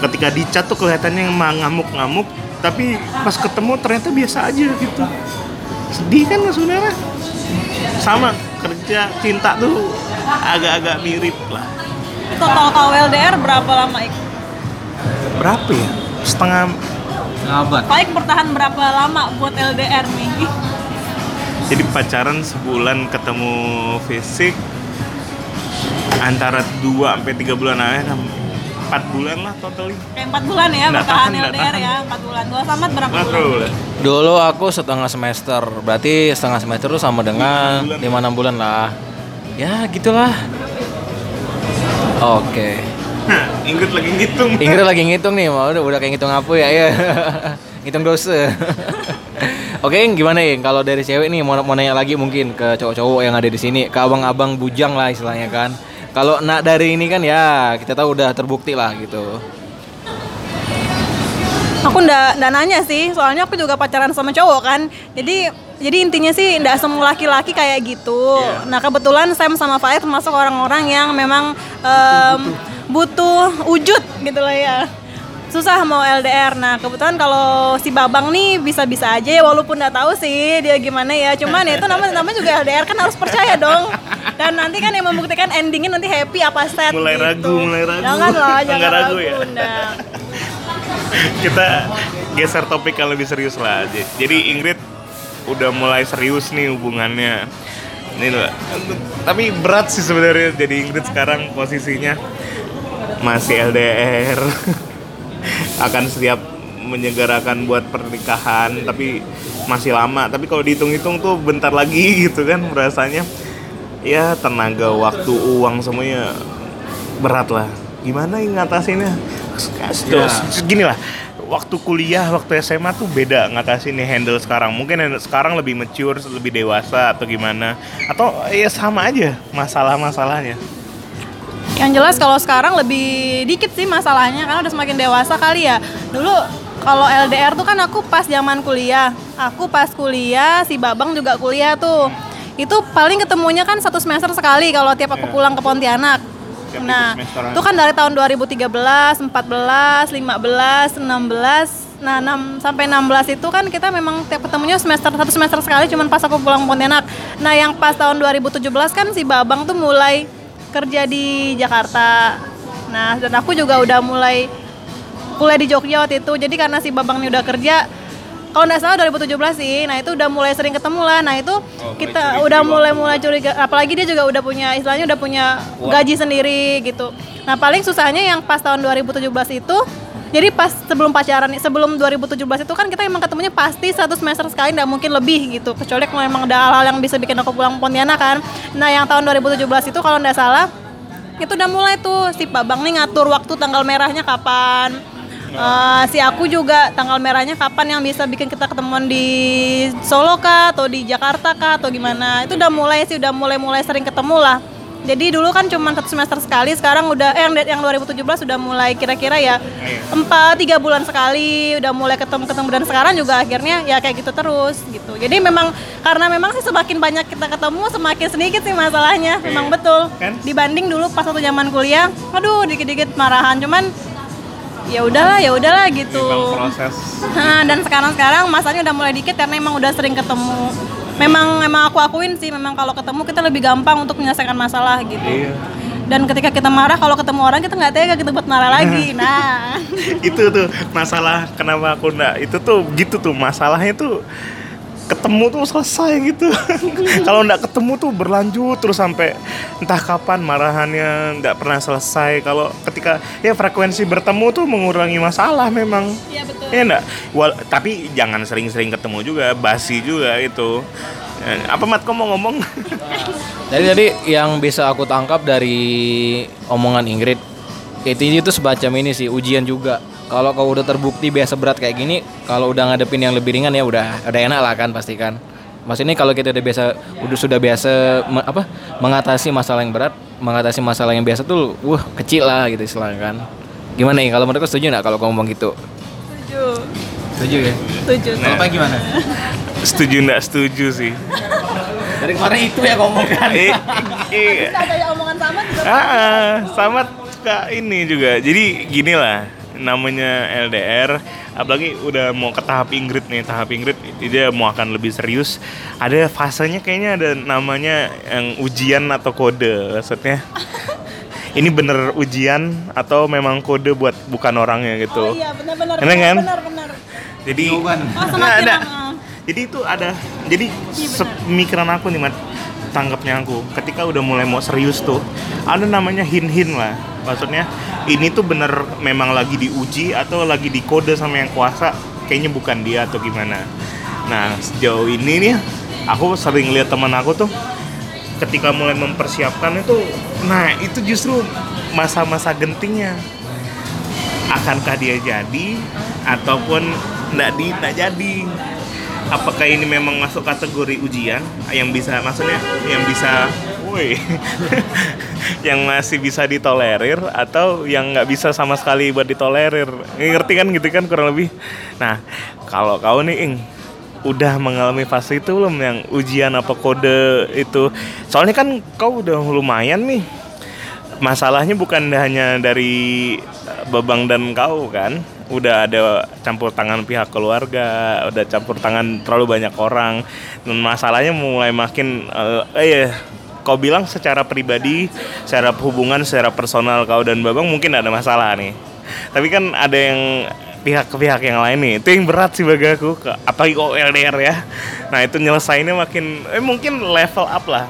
ketika di chat tuh kelihatannya ngamuk-ngamuk tapi pas ketemu ternyata biasa aja gitu sedih kan saudara sama kerja cinta tuh agak-agak mirip lah Total kau LDR berapa lama Ik? berapa ya setengah Abad. Faik bertahan berapa lama buat LDR nih? jadi pacaran sebulan ketemu fisik antara 2 sampai 3 bulan aja 4 bulan lah totally Kayak 4 bulan ya Nggak bertahan LDR tahan. ya 4 bulan. Gua Samat berapa bulan? Dulu aku setengah semester, berarti setengah semester itu sama dengan Lima bulan. 5 6 bulan lah. Ya, gitulah. Oke. [laughs] Hah, Ingrid lagi ngitung Ingrid lagi ngitung nih, mau udah, udah kayak ngitung apa ya? Ya. [laughs] ngitung dosa. [laughs] Oke, gimana ya kalau dari cewek nih mau, mau nanya lagi mungkin ke cowok-cowok yang ada di sini, ke abang-abang bujang lah istilahnya kan. Kalau nak dari ini kan ya kita tahu udah terbukti lah gitu. Aku ndak ndak nanya sih, soalnya aku juga pacaran sama cowok kan. Jadi jadi intinya sih ndak semua laki-laki kayak gitu. Iya. Nah kebetulan Sam sama Faid termasuk orang-orang yang memang em, butuh wujud gitu lah ya. Susah mau LDR. Nah kebetulan kalau si Babang nih bisa-bisa aja ya walaupun nggak tahu sih dia gimana ya. Cuman ya itu namanya namanya juga LDR kan harus percaya dong. Dan nanti kan yang membuktikan endingnya nanti happy apa sad Mulai gitu. ragu, mulai ragu. Janganlah, Nggak jangan ragu ragu. ya? Nah. [laughs] kita geser topik yang lebih serius lah J- jadi Ingrid udah mulai serius nih hubungannya ini loh tapi berat sih sebenarnya jadi Ingrid sekarang posisinya masih LDR [laughs] akan siap menyegarakan buat pernikahan tapi masih lama. Tapi kalau dihitung-hitung tuh bentar lagi [laughs] gitu kan rasanya. Ya tenaga waktu uang semuanya berat lah. Gimana yang ngatasinnya? Ya. gini lah waktu kuliah waktu SMA tuh beda ngatasinnya handle sekarang. Mungkin handle sekarang lebih mature lebih dewasa atau gimana. Atau ya sama aja masalah-masalahnya Yang jelas kalau sekarang lebih dikit sih masalahnya karena udah semakin dewasa kali ya. Dulu kalau LDR tuh kan aku pas zaman kuliah. Aku pas kuliah, si Babang juga kuliah tuh. Itu paling ketemunya kan satu semester sekali kalau tiap aku Iya. pulang ke Pontianak. Tiap Nah, itu kan dari tahun 2013, 14, 15, 16. Nah, 6 sampai 16 itu kan kita memang tiap ketemunya semester satu semester sekali cuman pas aku pulang Pontianak. Nah, yang pas tahun 2017 kan si Babang tuh mulai kerja di Jakarta. Nah, dan aku juga udah mulai kuliah di Jogja waktu itu. Jadi karena si Babang ini udah kerja kalau nggak salah 2017 sih, nah itu udah mulai sering ketemu lah. Nah itu mulai kita udah waktu. mulai mulai curiga. Apalagi dia juga udah punya, istilahnya udah punya gaji sendiri gitu. Nah paling susahnya yang pas tahun 2017 itu, jadi pas sebelum pacaran, sebelum 2017 itu kan kita emang ketemunya pasti satu semester sekali, nggak mungkin lebih gitu. Kecuali kalau emang ada hal-hal yang bisa bikin aku pulang Pontianak kan. Nah yang tahun 2017 itu kalau nggak salah, itu udah mulai tuh si Pak Bang nih ngatur waktu tanggal merahnya kapan. Eh, si aku juga tanggal merahnya kapan yang bisa bikin kita ketemuan di Solo kah atau di Jakarta kah atau gimana itu udah mulai sih udah mulai mulai sering ketemu lah jadi dulu kan cuma satu semester sekali sekarang udah eh, yang yang 2017 udah mulai kira-kira ya empat tiga bulan sekali udah mulai ketemu ketemu dan sekarang juga akhirnya ya kayak gitu terus gitu. Jadi memang karena memang sih semakin banyak kita ketemu semakin sedikit sih masalahnya. Memang betul. Kan? dibanding dulu pas waktu zaman kuliah aduh dikit-dikit marahan. Cuman ya udahlah ya udahlah gitu. Memang proses. Nah, dan sekarang-sekarang masanya udah mulai dikit karena emang udah sering ketemu. Memang memang aku akuin sih memang kalau ketemu kita lebih gampang untuk menyelesaikan masalah gitu. Iya. Dan ketika kita marah kalau ketemu orang kita nggak tega kita buat marah lagi. [laughs] Nah, itu tuh masalah kenapa aku ndak itu tuh gitu tuh masalahnya tuh ketemu tuh selesai gitu. [laughs] Kalau ndak ketemu tuh berlanjut terus sampai entah kapan marahannya ndak pernah selesai. Kalau ketika ya frekuensi bertemu tuh mengurangi masalah memang. Iya betul. ya enggak Wal- tapi jangan sering-sering ketemu juga basi juga itu. Eh, apa mat kau mau ngomong? [laughs] Jadi tadi yang bisa aku tangkap dari omongan Ingrid itu itu semacam ini sih ujian juga. Kalau kau udah terbukti biasa berat kayak gini, kalau udah ngadepin yang lebih ringan ya udah udah enak lah kan pasti kan. Maksudnya kalau kita udah biasa udah sudah biasa me- apa mengatasi masalah yang berat, mengatasi masalah yang biasa tuh wah kecil lah gitu istilahnya kan. Gimana nih kalau menurut kau setuju nggak kalau kau ngomong gitu? Setuju. Setuju ya? Setuju. Nah. Kalau Pak gimana? Setuju nggak setuju sih? Dari kemarin itu ya ngomongkan. Eh, eh, Ada yang omongan sama juga. Ah, sama suka ini juga. Jadi gini lah, namanya LDR, apalagi udah mau ke tahap Ingrid nih, tahap Ingrid dia mau akan lebih serius. Ada fasenya kayaknya ada namanya yang ujian atau kode, maksudnya. [laughs] Ini bener ujian atau memang kode buat bukan orangnya gitu. Oh iya benar-benar. Enak kan? Benar-benar. Jadi Jawaban. Oh ada. Jadi itu ada. Jadi Iya, pemikiran aku nih, Mat. Tanggapnya aku. Ketika udah mulai mau serius tuh, ada namanya hin-hin lah. Maksudnya ini tuh bener memang lagi diuji atau lagi dikode sama yang kuasa. Kayaknya bukan dia atau gimana. Nah, sejauh ini nih aku sering lihat teman aku tuh ketika mulai mempersiapkan itu nah itu justru masa-masa gentingnya akankah dia jadi ataupun nggak di nggak jadi apakah ini memang masuk kategori ujian? Yang bisa maksudnya yang bisa woi. [laughs] Yang masih bisa ditolerir atau yang nggak bisa sama sekali buat ditolerir? Ngerti kan gitu kan kurang lebih? Nah kalau kau nih ing udah mengalami fase itu belum? Yang ujian apa kode itu? Soalnya kan kau udah lumayan nih. Masalahnya bukan hanya dari eh, Babang dan kau kan udah ada campur tangan pihak keluarga udah campur tangan terlalu banyak orang. Dan masalahnya mulai makin eh, eh ya, kau bilang secara pribadi secara hubungan secara personal kau dan Babang mungkin ada masalah nih. Tapi kan ada yang pihak-pihak yang lain nih. Itu yang berat sih bagi aku ke apalagi kok LDR ya. Nah itu nyelesainnya makin eh mungkin level up lah.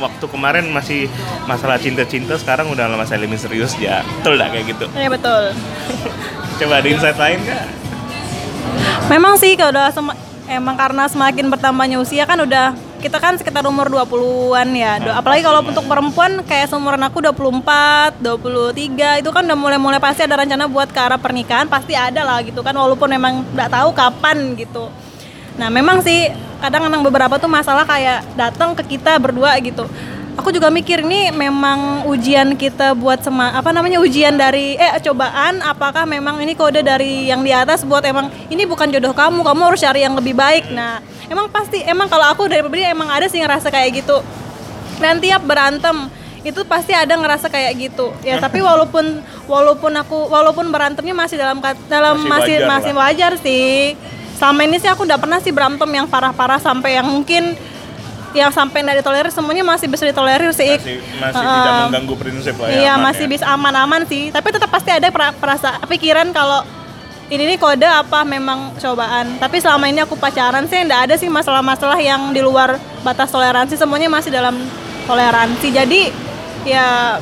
Waktu kemarin masih masalah cinta-cinta sekarang udah masalah lebih serius ya. Betul dah kayak gitu? Iya betul. [laughs] coba ada insight lain nggak Memang sih kalau udah emang karena semakin bertambahnya usia kan udah kita kan sekitar umur 20-an ya. Do- apalagi kalau untuk perempuan kayak seumuran aku 24, 23 itu kan udah mulai-mulai pasti ada rencana buat ke arah pernikahan pasti ada lah gitu kan walaupun memang nggak tahu kapan gitu. Nah, memang sih kadang emang beberapa tuh masalah kayak datang ke kita berdua gitu. Aku juga mikir ini memang ujian kita buat sema apa namanya ujian dari eh cobaan apakah memang ini kode dari yang di atas buat emang ini bukan jodoh kamu, kamu harus cari yang lebih baik. Nah, emang pasti emang kalau aku dari pribadi emang ada sih ngerasa kayak gitu. Dan tiap berantem itu pasti ada ngerasa kayak gitu. Ya, tapi [laughs] walaupun walaupun aku walaupun berantemnya masih dalam dalam Masih masih wajar masih wajar sih. Selama ini sih aku udah pernah sih berantem yang parah-parah sampai yang mungkin yang sampai nggak ditolerir semuanya masih bisa ditolerir sih. masih masih Heeh. tidak mengganggu prinsip lah ya Iya aman masih ya. bisa aman-aman sih. Tapi tetap pasti ada perasa pikiran kalau ini nih kode apa memang cobaan. Tapi selama ini aku pacaran sih nggak ada sih masalah-masalah yang di luar batas toleransi. Semuanya masih dalam toleransi. Jadi ya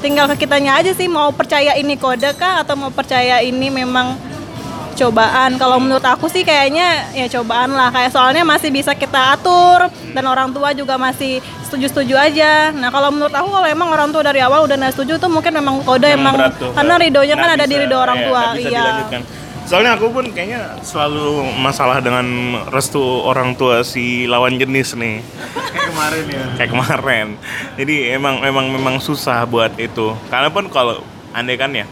tinggal ke kitanya aja sih mau percaya ini kode kah atau mau percaya ini memang cobaan. Kalau menurut aku sih kayaknya ya cobaan lah. Kayak soalnya masih bisa kita atur dan orang tua juga masih setuju-setuju aja. Nah kalau menurut aku kalau emang orang tua dari awal udah nggak setuju tuh mungkin memang kode Memang emang berat tuh, karena ridonya kan Nggak ada di bisa, ridho orang iya, tua. bisa Iya. dilanjutkan. Soalnya aku pun kayaknya selalu masalah dengan restu orang tua si lawan jenis nih. Kayak kemarin ya. kayak kemarin. Jadi emang emang memang susah buat itu. Karena pun kalau andai kan ya,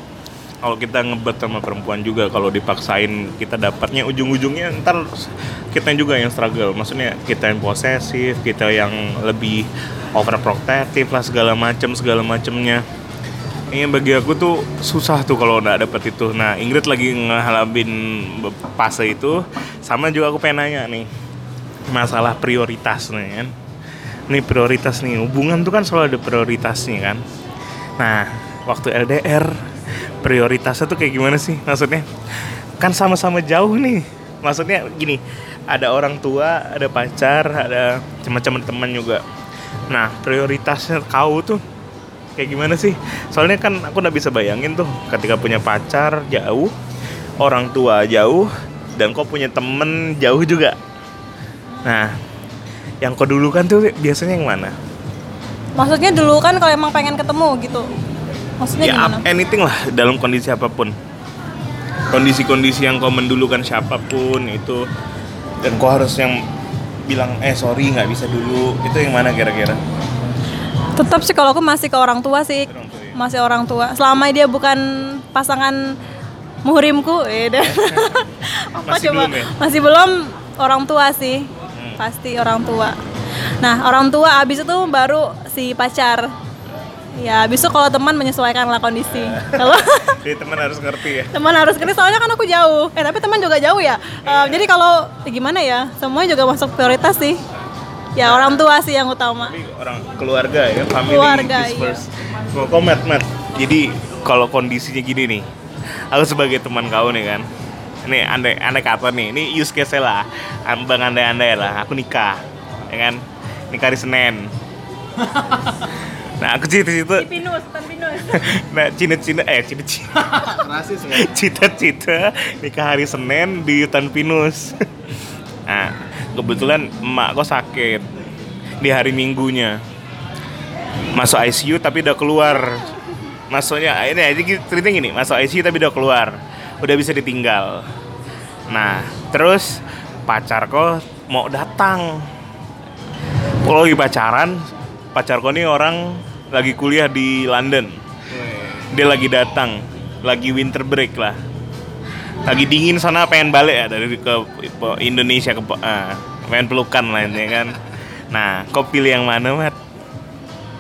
kalau kita ngebet sama perempuan juga kalau dipaksain kita dapatnya ujung-ujungnya ntar kita juga yang struggle. Maksudnya kita yang posesif, kita yang lebih overprotective lah segala macam segala macamnya. Ini bagi aku tuh susah tuh kalau udah dapet itu. Nah Ingrid lagi ngehalamin fase itu, sama juga aku pengen nanya nih masalah prioritas nih kan nih prioritas nih hubungan tuh kan selalu ada prioritasnya kan nah waktu LDR prioritasnya tuh kayak gimana sih? Maksudnya kan sama-sama jauh nih. Maksudnya gini ada orang tua ada pacar ada macam teman juga. Nah prioritasnya kau tuh kayak gimana sih? Soalnya kan aku nggak bisa bayangin tuh ketika punya pacar jauh orang tua jauh dan kau punya temen jauh juga. Nah yang kau dulu kan tuh biasanya yang mana? Maksudnya dulu kan kalau emang pengen ketemu gitu. Maksudnya ya gimana? anything lah dalam kondisi apa pun kondisi-kondisi yang kau mendulukan siapa pun itu dan kau harus yang bilang eh sorry nggak bisa dulu itu yang mana kira-kira Tetap sih kalau aku masih ke orang tua sih. Orang tua ya? Masih orang tua. Selama dia bukan pasangan muhrimku eh [laughs] apa Masih coba belum ya? masih belum orang tua sih pasti orang tua nah orang tua abis itu baru si pacar ya itu kalau teman menyesuaikan lah kondisi kalau [laughs] Jadi teman harus ngerti ya. teman harus kerja soalnya kan aku jauh eh tapi teman juga jauh ya Eh, jadi kalau ya gimana ya semuanya juga masuk prioritas sih ya orang tua sih yang utama Tapi orang keluarga ya, family Keluarga, is iya. first. Mau komet, Mat. Jadi kalau kondisinya gini nih, aku sebagai teman kau nih kan, ini andai andai kata nih, ini use case lah, ambang andai-andai lah, aku nikah, ya kan, nikah hari Senin. [laughs] nah aku cita-cita, pinus tan pinus. [laughs] Nah cina-cina, eh cina-cina, [laughs] Rasis cita-cita nikah hari Senin di hutan pinus. [laughs] nah kebetulan emak kok sakit di hari Minggunya. Masuk ICU tapi udah keluar. Masuknya ini aja cerita gini masuk ICU tapi udah keluar. Udah bisa ditinggal. Nah terus pacarku mau datang. Kalau lagi pacaran pacarku ini orang lagi kuliah di London. Dia lagi datang lagi winter break lah. Lagi dingin sana pengen balik ya dari ke Indonesia ke ah, pengen pelukan lah ini kan. Nah kau pilih yang mana mat?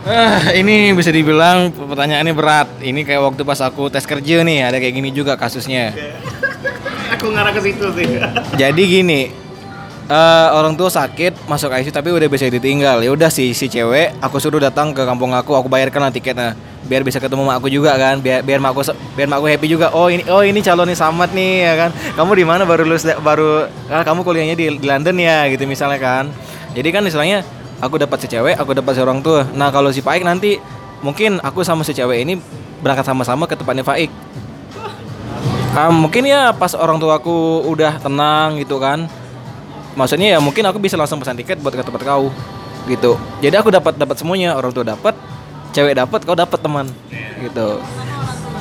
Ah, ini bisa dibilang pertanyaannya berat. Ini kayak waktu pas aku tes kerja nih, ada kayak gini juga kasusnya. aku ngarah ke situ sih. Jadi gini, eh, orang tua sakit masuk ICU tapi udah bisa ditinggal. Ya udah si si cewek, aku suruh datang ke kampung aku, aku bayarkan lah tiketnya. Biar bisa ketemu mak aku juga kan biar biar mak aku biar mak aku happy juga. Oh ini oh ini calon nih samat nih ya kan. Kamu di mana baru lulus baru ah, kamu kuliahnya di, di London ya gitu misalnya kan. Jadi kan istilahnya aku dapat si cewek aku dapat si orang tua. Nah kalau si Faik nanti mungkin aku sama si cewek ini berangkat sama-sama ke tempatnya Faik. Ah, mungkin ya pas orang tuaku udah tenang gitu kan maksudnya ya mungkin aku bisa langsung pesan tiket buat ke tempat kau gitu. Jadi aku dapat dapat semuanya. Orang tua dapat cewek dapat kau dapat teman gitu.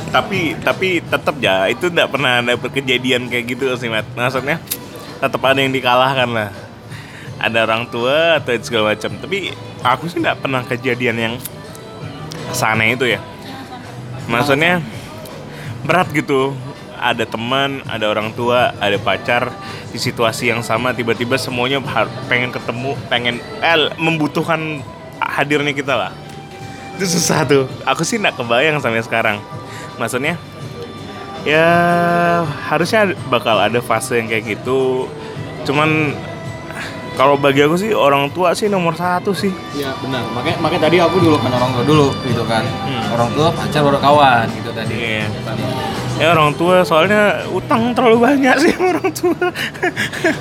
Tapi tapi tetap ya itu tidak pernah ada kejadian kayak gitu sih mat. Maksudnya tetap ada yang dikalahkan lah. Ada orang tua atau segala macam. Tapi aku sih tidak pernah kejadian yang sana itu ya. Maksudnya berat gitu ada teman ada orang tua ada pacar di situasi yang sama tiba-tiba semuanya pengen ketemu pengen eh membutuhkan hadirnya kita lah. Itu susah tuh. Aku sih nggak kebayang sampai sekarang. Maksudnya ya harusnya bakal ada fase yang kayak gitu. Cuman kalau bagi aku sih orang tua sih nomor satu sih. Iya benar. Makanya makanya tadi aku dulu kan orang tua dulu gitu kan. Hmm. orang tua pacar baru kawan gitu tadi. Iya. ya orang tua soalnya utang terlalu banyak sih sama orang tua.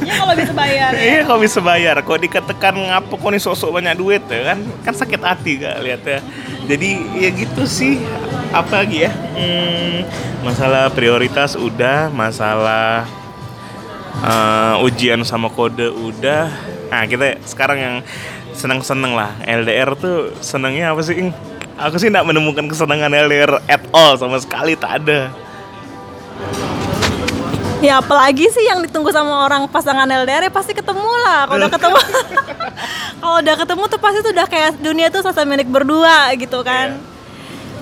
Ya kalau bisa bayar ya. iya kok bisa bayar. Kok dikatakan ngapa kok nih sosok banyak duit ya kan. Kan sakit hati gak lihatnya jadi ya gitu sih. Apa lagi ya? Hmm, masalah prioritas udah masalah eh, ujian sama kode udah nah kita sekarang yang seneng-seneng lah LDR tuh senengnya apa sih Ing? aku sih nggak menemukan kesenangan LDR at all sama sekali tak ada Ya apalagi sih yang ditunggu sama orang pasangan LDR ya pasti ketemu lah. Kalau udah ketemu, [laughs] kalau udah ketemu tuh pasti tuh udah kayak dunia tuh selesai milik berdua gitu kan.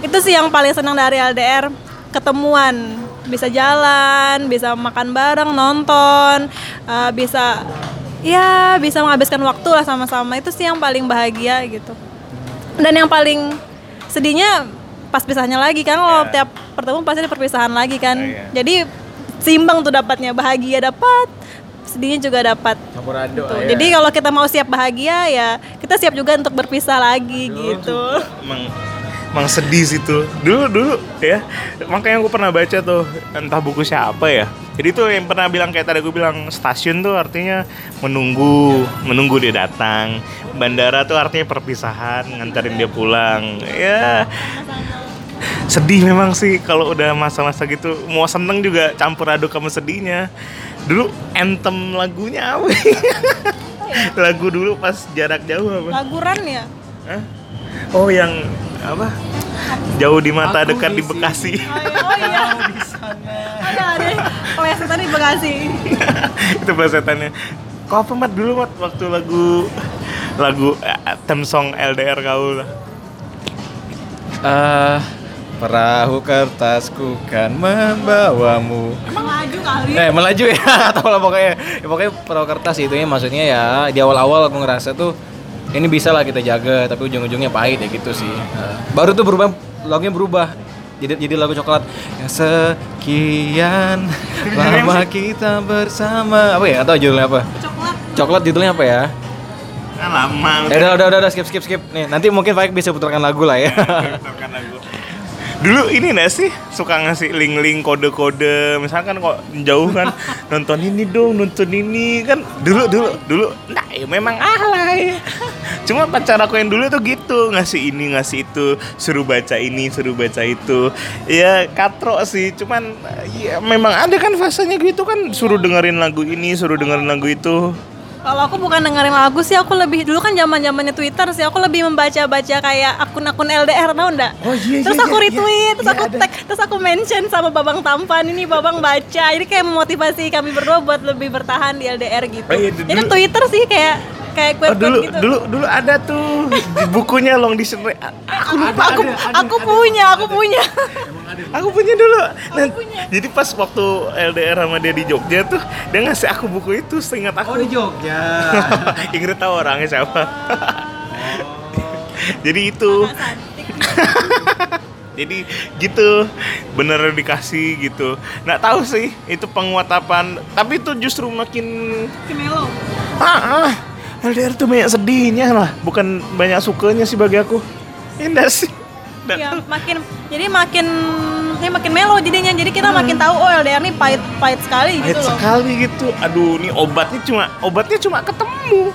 Itu sih yang paling senang dari LDR, ketemuan, bisa jalan, bisa makan bareng, nonton, eh, bisa ya bisa menghabiskan waktu lah sama-sama. Itu sih yang paling bahagia gitu. Dan yang paling sedihnya pas pisahnya lagi kan kalau Iya. tiap pertemuan pasti ada perpisahan lagi kan. Iya. Jadi seimbang tuh dapatnya bahagia dapat sedihnya juga dapat Tuh. ya. jadi kalau kita mau siap bahagia ya kita siap juga untuk berpisah lagi gitu emang emang sedih sih tuh. Dulu dulu ya. Makanya aku pernah baca tuh entah buku siapa ya. Jadi tuh yang pernah bilang kayak tadi aku bilang stasiun tuh artinya menunggu menunggu dia datang. Bandara tuh artinya perpisahan nganterin dia pulang. Ya. Sedih memang sih kalau udah masa-masa gitu. Mau seneng juga campur aduk sama sedihnya. Dulu anthem lagunya apa? [laughs] Lagu dulu pas jarak jauh apa? Laguran ya? Hah? Oh yang apa? Jauh di mata Aku dekat di di Bekasi. oh iya [laughs] ada deh plesetan di Bekasi [laughs] itu bahasanya. Kau apa mat dulu mat waktu lagu lagu eh, theme song LDR kau lah. Eh, Perahu kertasku kan membawamu Emang laju kali. Eh melaju ya [laughs] atau lah pokoknya ya, pokoknya perahu kertas itu ya maksudnya ya di awal-awal aku ngerasa tuh ini bisa lah kita jaga tapi ujung-ujungnya pahit ya gitu sih. Nah, baru tuh berubah lagunya berubah. Jadi jadi lagu coklat. Yang sekian [laughs] lama kita bersama. Apa ya? Atau judulnya apa? Coklat. coklat judulnya apa ya? Kan lama. Eh, udah, udah, udah, udah, skip, skip, skip. Nih, nanti mungkin Faik bisa putarkan lagu lah ya. Putarkan lagu. Dulu ini gak sih suka ngasih link-link kode-kode? Misalkan kok jauh kan [laughs] nonton ini dong nonton ini. Kan dulu dulu dulu. Nah ya memang alay. Cuma pacar aku yang dulu tuh gitu ngasih ini ngasih itu suruh baca ini suruh baca itu. Ya katro sih. Cuman ya memang ada kan fasenya gitu kan suruh dengerin lagu ini suruh dengerin lagu itu Kalau aku bukan dengerin lagu sih, aku lebih dulu kan zaman zamannya Twitter sih, aku lebih membaca-baca kayak akun-akun LDR tau ndak? Oh, iya, Terus iya, aku iya, retweet, iya, terus iya, aku ada. tag, terus aku mention sama Babang Tampan ini Babang baca, jadi kayak memotivasi kami berdua buat lebih bertahan di LDR gitu. Oh, iya, Jadi Twitter sih kayak kayak Oh, quote dulu gitu. dulu dulu ada tuh di bukunya long dictionary aku lupa aku aku punya, aku punya. Aku punya dulu. Nah, punya. Jadi pas waktu LDR sama dia di Jogja tuh, dia ngasih aku buku itu, seingat aku. Jogja. [laughs] Ingrid tahu orangnya siapa. jadi itu, Cantik. [laughs] jadi gitu, bener dikasih gitu. Nggak tahu sih itu penguat apaan, tapi itu justru makin Kemelo. ah, ah LDR tuh banyak sedihnya lah, bukan banyak sukanya sih bagi aku. Indah sih. Iya, makin jadi makin ini makin melo jadinya. Jadi kita makin tahu oh LDR nih pahit pahit sekali Pahit gitu loh. sekali gitu. Aduh, ini obatnya cuma obatnya cuma ketemu.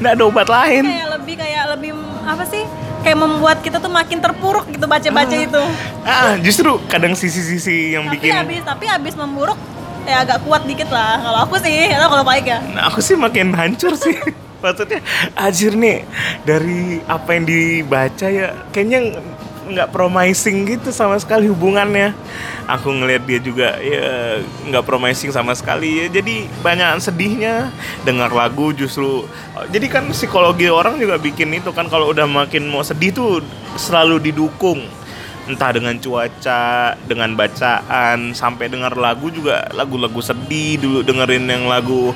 Nggak ada obat lain. Kayak lebih kayak lebih apa sih? Kayak membuat kita tuh makin terpuruk gitu baca-baca itu. Ah, justru kadang sisi-sisi yang Tapi bikin habis tapi habis memburuk ya agak kuat dikit lah kalau aku sih atau kalau baik ya Nah, aku sih makin hancur sih. [laughs] Maksudnya, anjir nih dari apa yang dibaca ya kayaknya nggak promising gitu sama sekali hubungannya. Aku ngelihat dia juga ya nggak promising sama sekali ya. Jadi banyak sedihnya dengar lagu justru. Jadi kan psikologi orang juga bikin itu kan kalau udah makin mau sedih tuh selalu didukung entah dengan cuaca, dengan bacaan, sampai dengar lagu juga lagu-lagu sedih dulu dengerin yang lagu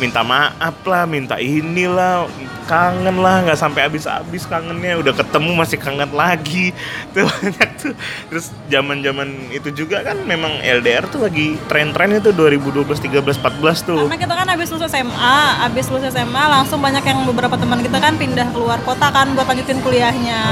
minta maaf lah, minta inilah, kangen lah, nggak sampai habis-habis kangennya, udah ketemu masih kangen lagi, [laughs] tuh banyak tuh. Terus zaman-zaman itu juga kan memang LDR tuh lagi tren-tren itu 2012, 13, 14 tuh. karena kita kan habis lulus SMA habis lulus SMA langsung banyak yang beberapa teman kita kan pindah keluar kota kan buat lanjutin kuliahnya.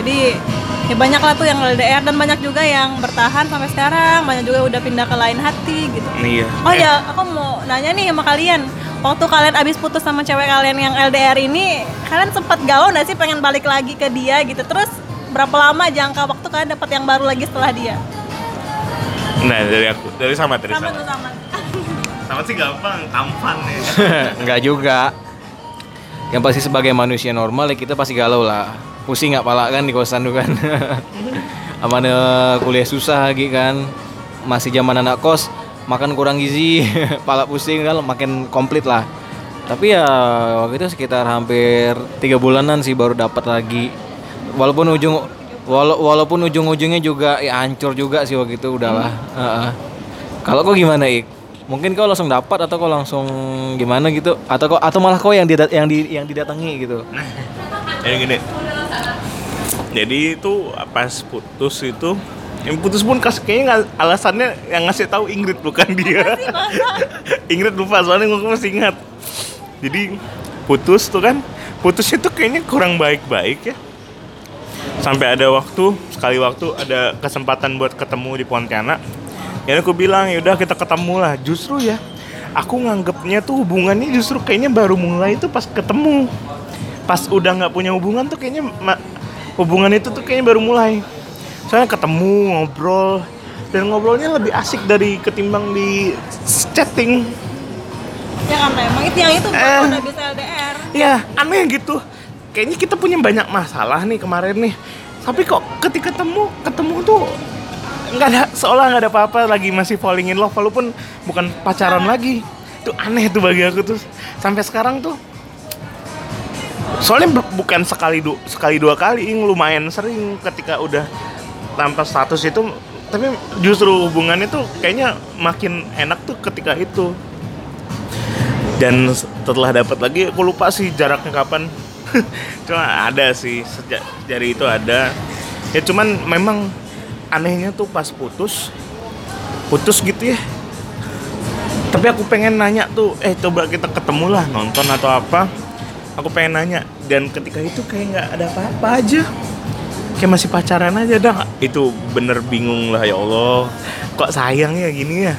Jadi ya banyak lah tuh yang LDR dan banyak juga yang bertahan sampai sekarang. Banyak juga udah pindah ke lain hati gitu. Iya. oh Eh, ya aku mau nanya nih sama kalian waktu kalian abis putus sama cewek kalian yang LDR ini kalian sempat galau nggak sih pengen balik lagi ke dia gitu terus berapa lama jangka waktu kalian dapat yang baru lagi setelah dia Nah dari aku, dari sama, dari sama sama. tuh sama Sama sih gampang, tampan ya. [laughs] Enggak juga. Yang pasti sebagai manusia normal ya kita pasti galau lah. Pusing nggak pala kan di kosan tuh kan. [laughs] Amane kuliah susah lagi kan. Masih zaman anak kos, makan kurang gizi, [laughs] pala pusing kan makin komplit lah. Tapi ya waktu itu sekitar hampir tiga bulanan sih baru dapat lagi. Walaupun ujung wala- walaupun ujung-ujungnya juga ya hancur juga sih waktu itu udahlah. Heeh. Kalau kok gimana Ik? Mungkin kau langsung dapat atau kau langsung gimana gitu? Atau kau atau malah kau yang didat yang di yang didatangi gitu? [laughs] Jadi gini. Jadi itu pas putus itu yang putus pun kas kayaknya alasannya yang ngasih tahu Ingrid bukan [laughs] dia. Ingrid lupa soalnya gue masih ingat. Jadi putus tuh kan, putusnya tuh kayaknya kurang baik-baik ya. Sampai ada waktu, sekali waktu ada kesempatan buat ketemu di Pontianak. Ya aku bilang ya udah kita ketemu lah. Justru ya, aku nganggapnya tuh hubungannya justru kayaknya baru mulai itu pas ketemu. Pas udah nggak punya hubungan tuh kayaknya hubungan itu tuh kayaknya baru mulai. Soalnya ketemu ngobrol dan ngobrolnya lebih asik dari ketimbang di chatting. ya kan emang itu yang itu Eh. udah bisa LDR Ya aneh gitu. Kayaknya kita punya banyak masalah nih kemarin nih. Tapi kok ketika ketemu ketemu tuh nggak ada seolah nggak ada apa-apa lagi masih falling in love walaupun bukan pacaran lagi. Itu aneh tuh bagi aku tuh. Sampai sekarang tuh soalnya bu- bukan sekali du- sekali dua kali Ing. lumayan sering ketika udah tanpa status itu tapi justru hubungannya tuh kayaknya makin enak tuh ketika itu. Dan setelah dapat lagi aku lupa sih jaraknya kapan. [laughs] Cuma ada sih sejak dari itu ada. Ya cuman memang anehnya tuh pas putus putus gitu ya. Tapi aku pengen nanya tuh eh coba kita ketemu lah nonton atau apa. Aku pengen nanya dan ketika itu kayak nggak ada apa-apa aja kayak masih pacaran aja dah itu bener bingung lah ya Allah kok sayang ya gini ya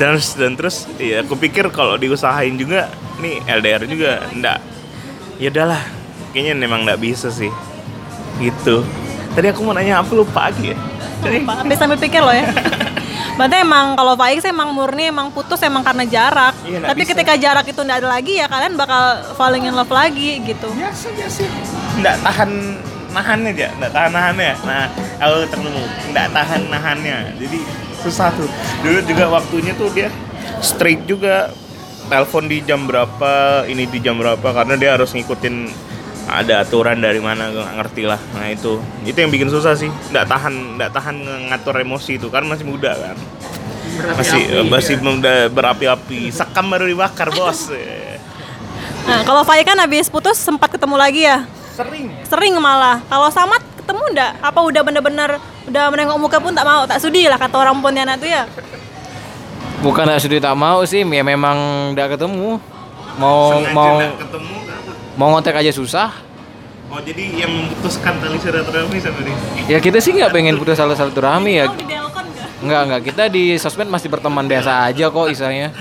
terus dan terus ya aku pikir kalau diusahain juga nih LDR juga ndak ya udahlah kayaknya memang nggak bisa sih gitu tadi aku mau nanya apa lupa lagi ya Lupa, sampai sambil pikir loh ya. [laughs] Berarti emang kalau Faik sih emang murni emang putus emang karena jarak. Iya, Tapi bisa. ketika jarak itu nggak ada lagi ya kalian bakal falling in love lagi gitu. biasa biasa nggak tahan nahan aja nggak tahan nahannya. Nah aku ketemu nggak tahan nahannya jadi susah tuh. Dulu juga waktunya tuh dia straight juga telepon di jam berapa ini di jam berapa karena dia harus ngikutin ada aturan dari mana nggak ngerti lah. Nah itu itu yang bikin susah sih nggak tahan nggak tahan ngatur emosi itu kan masih muda kan. Masih masih muda berapi-api sekam baru dibakar bos. Nah, kalau Faik kan habis putus sempat ketemu lagi ya. Sering Sering malah. Kalau Samat ketemu ndak? Apa udah bener-bener udah menengok muka pun tak mau, tak sudi lah kata orang Pontianak tuh ya. Bukan nggak sudi tak mau sih, ya memang nggak ketemu. Mau Sengaja mau ketemu mau ngontek aja susah. Oh jadi yang memutuskan tali silaturahmi sama dia? Ya kita sih nggak pengen putus salah satu rahmi ya. Mau di Delcon nggak? Nggak nggak kita di sosmed masih berteman biasa aja kok istilahnya.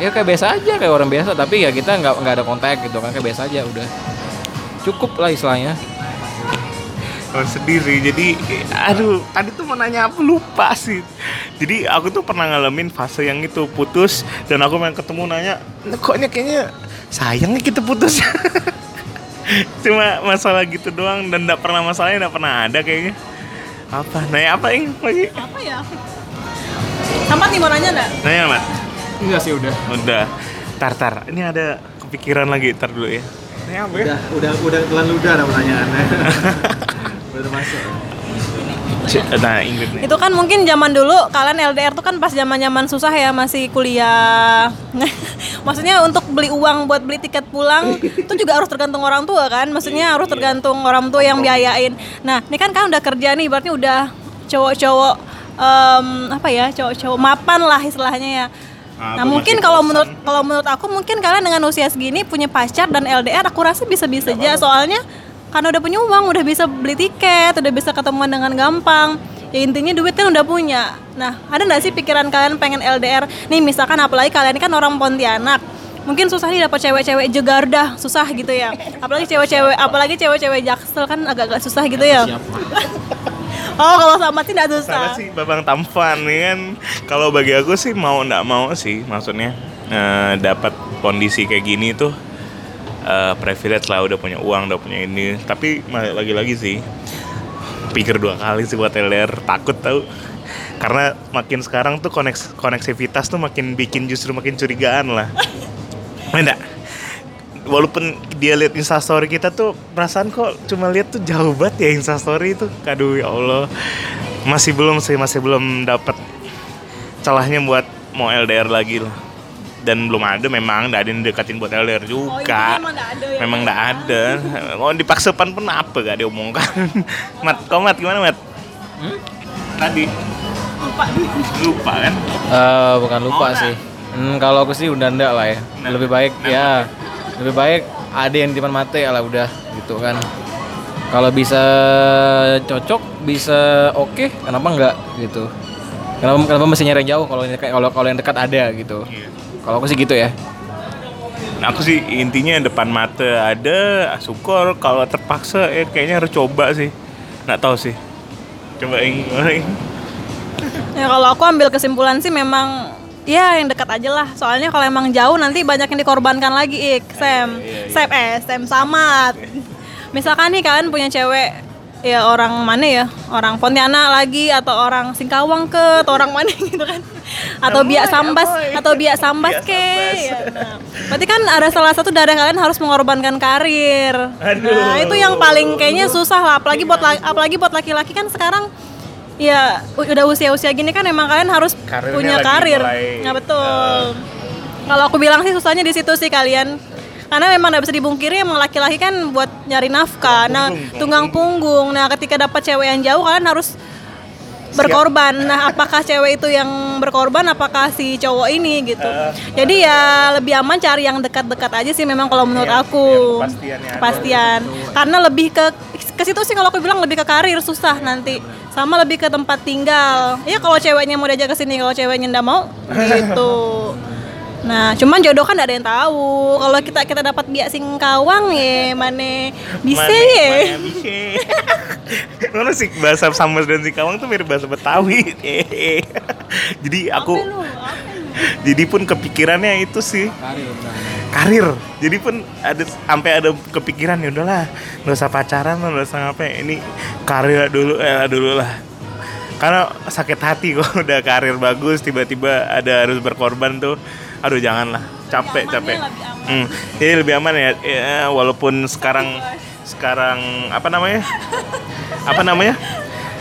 Ya kayak biasa aja kayak orang biasa tapi ya kita nggak nggak ada kontak gitu kan kayak biasa aja udah. Cukup lah istilahnya. Oh sedih sih, jadi aduh tadi tuh mau nanya apa lupa sih Jadi aku tuh pernah ngalamin fase yang itu putus Dan aku main ketemu nanya "Nah, Koknya kayaknya sayangnya kita putus [laughs] Cuma masalah gitu doang dan gak pernah masalahnya gak pernah ada kayaknya Apa? Nanya apa yang lagi? Apa ya? Samat nih mau nanya nggak? Nanya Mat? Enggak sih udah. Udah Tar tar, ini ada kepikiran lagi, tar dulu ya Apa ya? udah udah telan ludah ada pertanyaannya [laughs] udah termasuk C- Nah Ingrid nih Itu kan mungkin zaman dulu kalian LDR tuh kan pas zaman-zaman susah ya masih kuliah. [laughs] Maksudnya untuk beli uang buat beli tiket pulang itu juga harus tergantung orang tua kan. Maksudnya harus tergantung orang tua yang biayain. Nah, ini kan kan udah kerja nih berarti udah cowok-cowok em, apa ya? Cowok-cowok mapan lah istilahnya ya. Ah, Nah aku mungkin kalau menurut kalau menurut aku mungkin kalian dengan usia segini punya pacar dan LDR aku rasa bisa-bisa aja. soalnya karena udah punya uang udah bisa beli tiket udah bisa ketemuan dengan gampang ya intinya duit kan udah punya. Nah ada nggak sih pikiran kalian pengen LDR nih misalkan apalagi kalian kan orang Pontianak. Mungkin susah nih dapat cewek-cewek Jakarta susah gitu ya. Apalagi cewek-cewek apalagi cewek-cewek Jaksel kan agak-agak susah gitu ya [laughs] oh kalau sama sih nggak Sama susah sih babang tampan nih kan. Kalau bagi aku sih mau ndak mau sih maksudnya eh, dapat kondisi kayak gini tuh eh, privilege lah udah punya uang udah punya ini. Tapi lagi-lagi sih pikir dua kali sih buat LDR takut tahu karena makin sekarang tuh koneks koneksivitas tuh makin bikin justru makin curigaan lah. [laughs] Enggak. Walaupun dia lihat instastory kita tuh perasaan kok cuma lihat tuh jauh banget ya instastory itu. Aduh ya Allah. Masih belum sih, masih belum dapat celahnya buat mau LDR lagi lah. Dan belum ada memang nggak ada yang deketin buat LDR Oh, juga. iya, memang nggak ada ya, memang Pak? nggak ada. Mau dipaksakan pun apa gak diomongkan. [laughs] mat, kau mat gimana mat? Tadi lupa lupa kan? Eh, bukan lupa nggak? sih. Hmm, kalau aku sih udah enggak lah ya. Nah, lebih baik nah, ya. Lebih baik ada yang di depan mata ya lah udah gitu kan. Kalau bisa cocok, bisa oke, kenapa enggak gitu. Kenapa kenapa mesti nyari yang jauh kalau yang dekat- kalau kalau yang dekat ada gitu. Iya. Kalau aku sih gitu ya. Nah, aku sih intinya depan mata ada syukur kalau terpaksa ya kayaknya harus coba sih nggak tahu sih coba yang gimana, Ing? Ya kalau aku ambil kesimpulan sih memang ya yang dekat aja lah. Soalnya kalau emang jauh nanti banyak yang dikorbankan lagi ik Sam, Sam eh Sam Samat. Misalkan nih kalian punya cewek ya orang mana ya orang Pontianak lagi atau orang Singkawang ke atau orang mana [laughs] gitu kan atau biak sambas atau biak sambas Biak ke Sambas. ya, nah. berarti kan ada salah satu dari kalian harus mengorbankan karir Aduh. nah itu yang paling kayaknya susah lah apalagi buat la- apalagi buat laki-laki kan sekarang ya udah usia-usia gini kan emang kalian harus Karirnya punya karir. mulai, Nah, betul. Kalau aku bilang sih susahnya di situ sih kalian. Karena memang nggak bisa dibungkiri emang laki-laki kan buat nyari nafkah. Nah, tunggang punggung. Nah, ketika dapat cewek yang jauh kalian harus berkorban. Nah, apakah cewek itu yang berkorban apakah si cowok ini gitu. Eh. Jadi ya lebih aman cari yang dekat-dekat aja sih memang kalau menurut Yang- aku. kepastiannya ada. Kepastian. Karena lebih ke ke situ sih kalau aku bilang lebih ke karir susah nanti. Sama lebih ke tempat tinggal. Ya kalau ceweknya mau diajak ke sini, kalau ceweknya ndak mau gitu. [laughs] Nah, cuman jodoh kan gak ada yang tahu. Kalau kita kita dapat biak sing kawang ya, mana bisa ya. Mana [laughs] sih bahasa Sambas dan Sikawang tuh mirip bahasa Betawi. Jadi aku jadi pun kepikirannya itu sih karir. Jadi pun ada sampai ada kepikiran ya udahlah, nggak usah pacaran, nggak usah ngapain. Ini karir dulu eh dulu lah. Karena sakit hati [laughs] kok udah karir bagus tiba-tiba ada harus berkorban tuh. Aduh janganlah, capek capek. Hmm, jadi lebih aman ya, ya walaupun sekarang sekarang apa namanya? Apa namanya?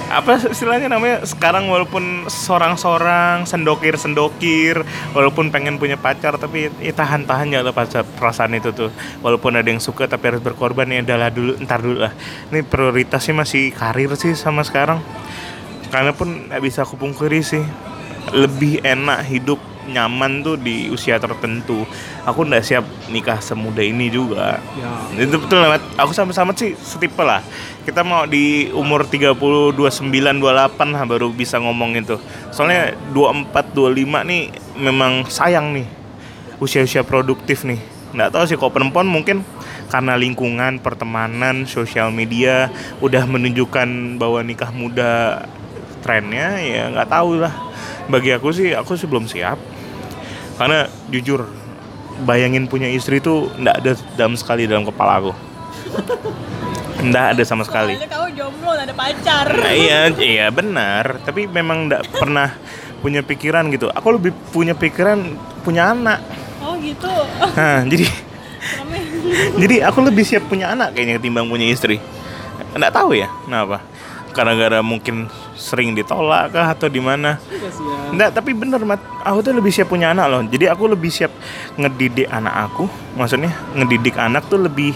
Apa istilahnya namanya? Sekarang walaupun seorang-seorang sendokir-sendokir, walaupun pengen punya pacar tapi ya tahan-tahan ya lah pacar perasaan itu tuh. Walaupun ada yang suka tapi harus berkorban ya adalah dulu, ntar dulu lah. Ini prioritasnya masih karir sih sama sekarang. Karena pun nggak bisa aku pungkiri sih lebih enak hidup nyaman tuh di usia tertentu. Aku nggak siap nikah semuda ini juga. Itu betul banget. Aku sama-sama sih setipe lah. Kita mau di umur 30, 29, 28 lah baru bisa ngomong itu. Soalnya 24, 25 nih memang sayang nih. Usia-usia produktif nih. Nggak tahu sih kalau perempuan mungkin karena lingkungan, pertemanan, sosial media udah menunjukkan bahwa nikah muda trennya ya nggak tahu lah. Bagi aku sih aku sih belum siap. Karena jujur bayangin punya istri itu nggak ada dalam sekali dalam kepala aku. Nggak ada sama sekali. Soalnya kamu jomblo ada pacar. Nah, iya, iya benar. Tapi memang nggak pernah punya pikiran gitu. Aku lebih punya pikiran punya anak. Oh gitu. Nah, jadi jadi aku lebih siap punya anak kayaknya ketimbang punya istri. Nggak tahu ya, kenapa? Karena gara mungkin sering ditolak kah atau di mana? Nggak, tapi bener mat. Aku tuh lebih siap punya anak loh. Jadi aku lebih siap ngedidik anak aku. Maksudnya ngedidik anak tuh lebih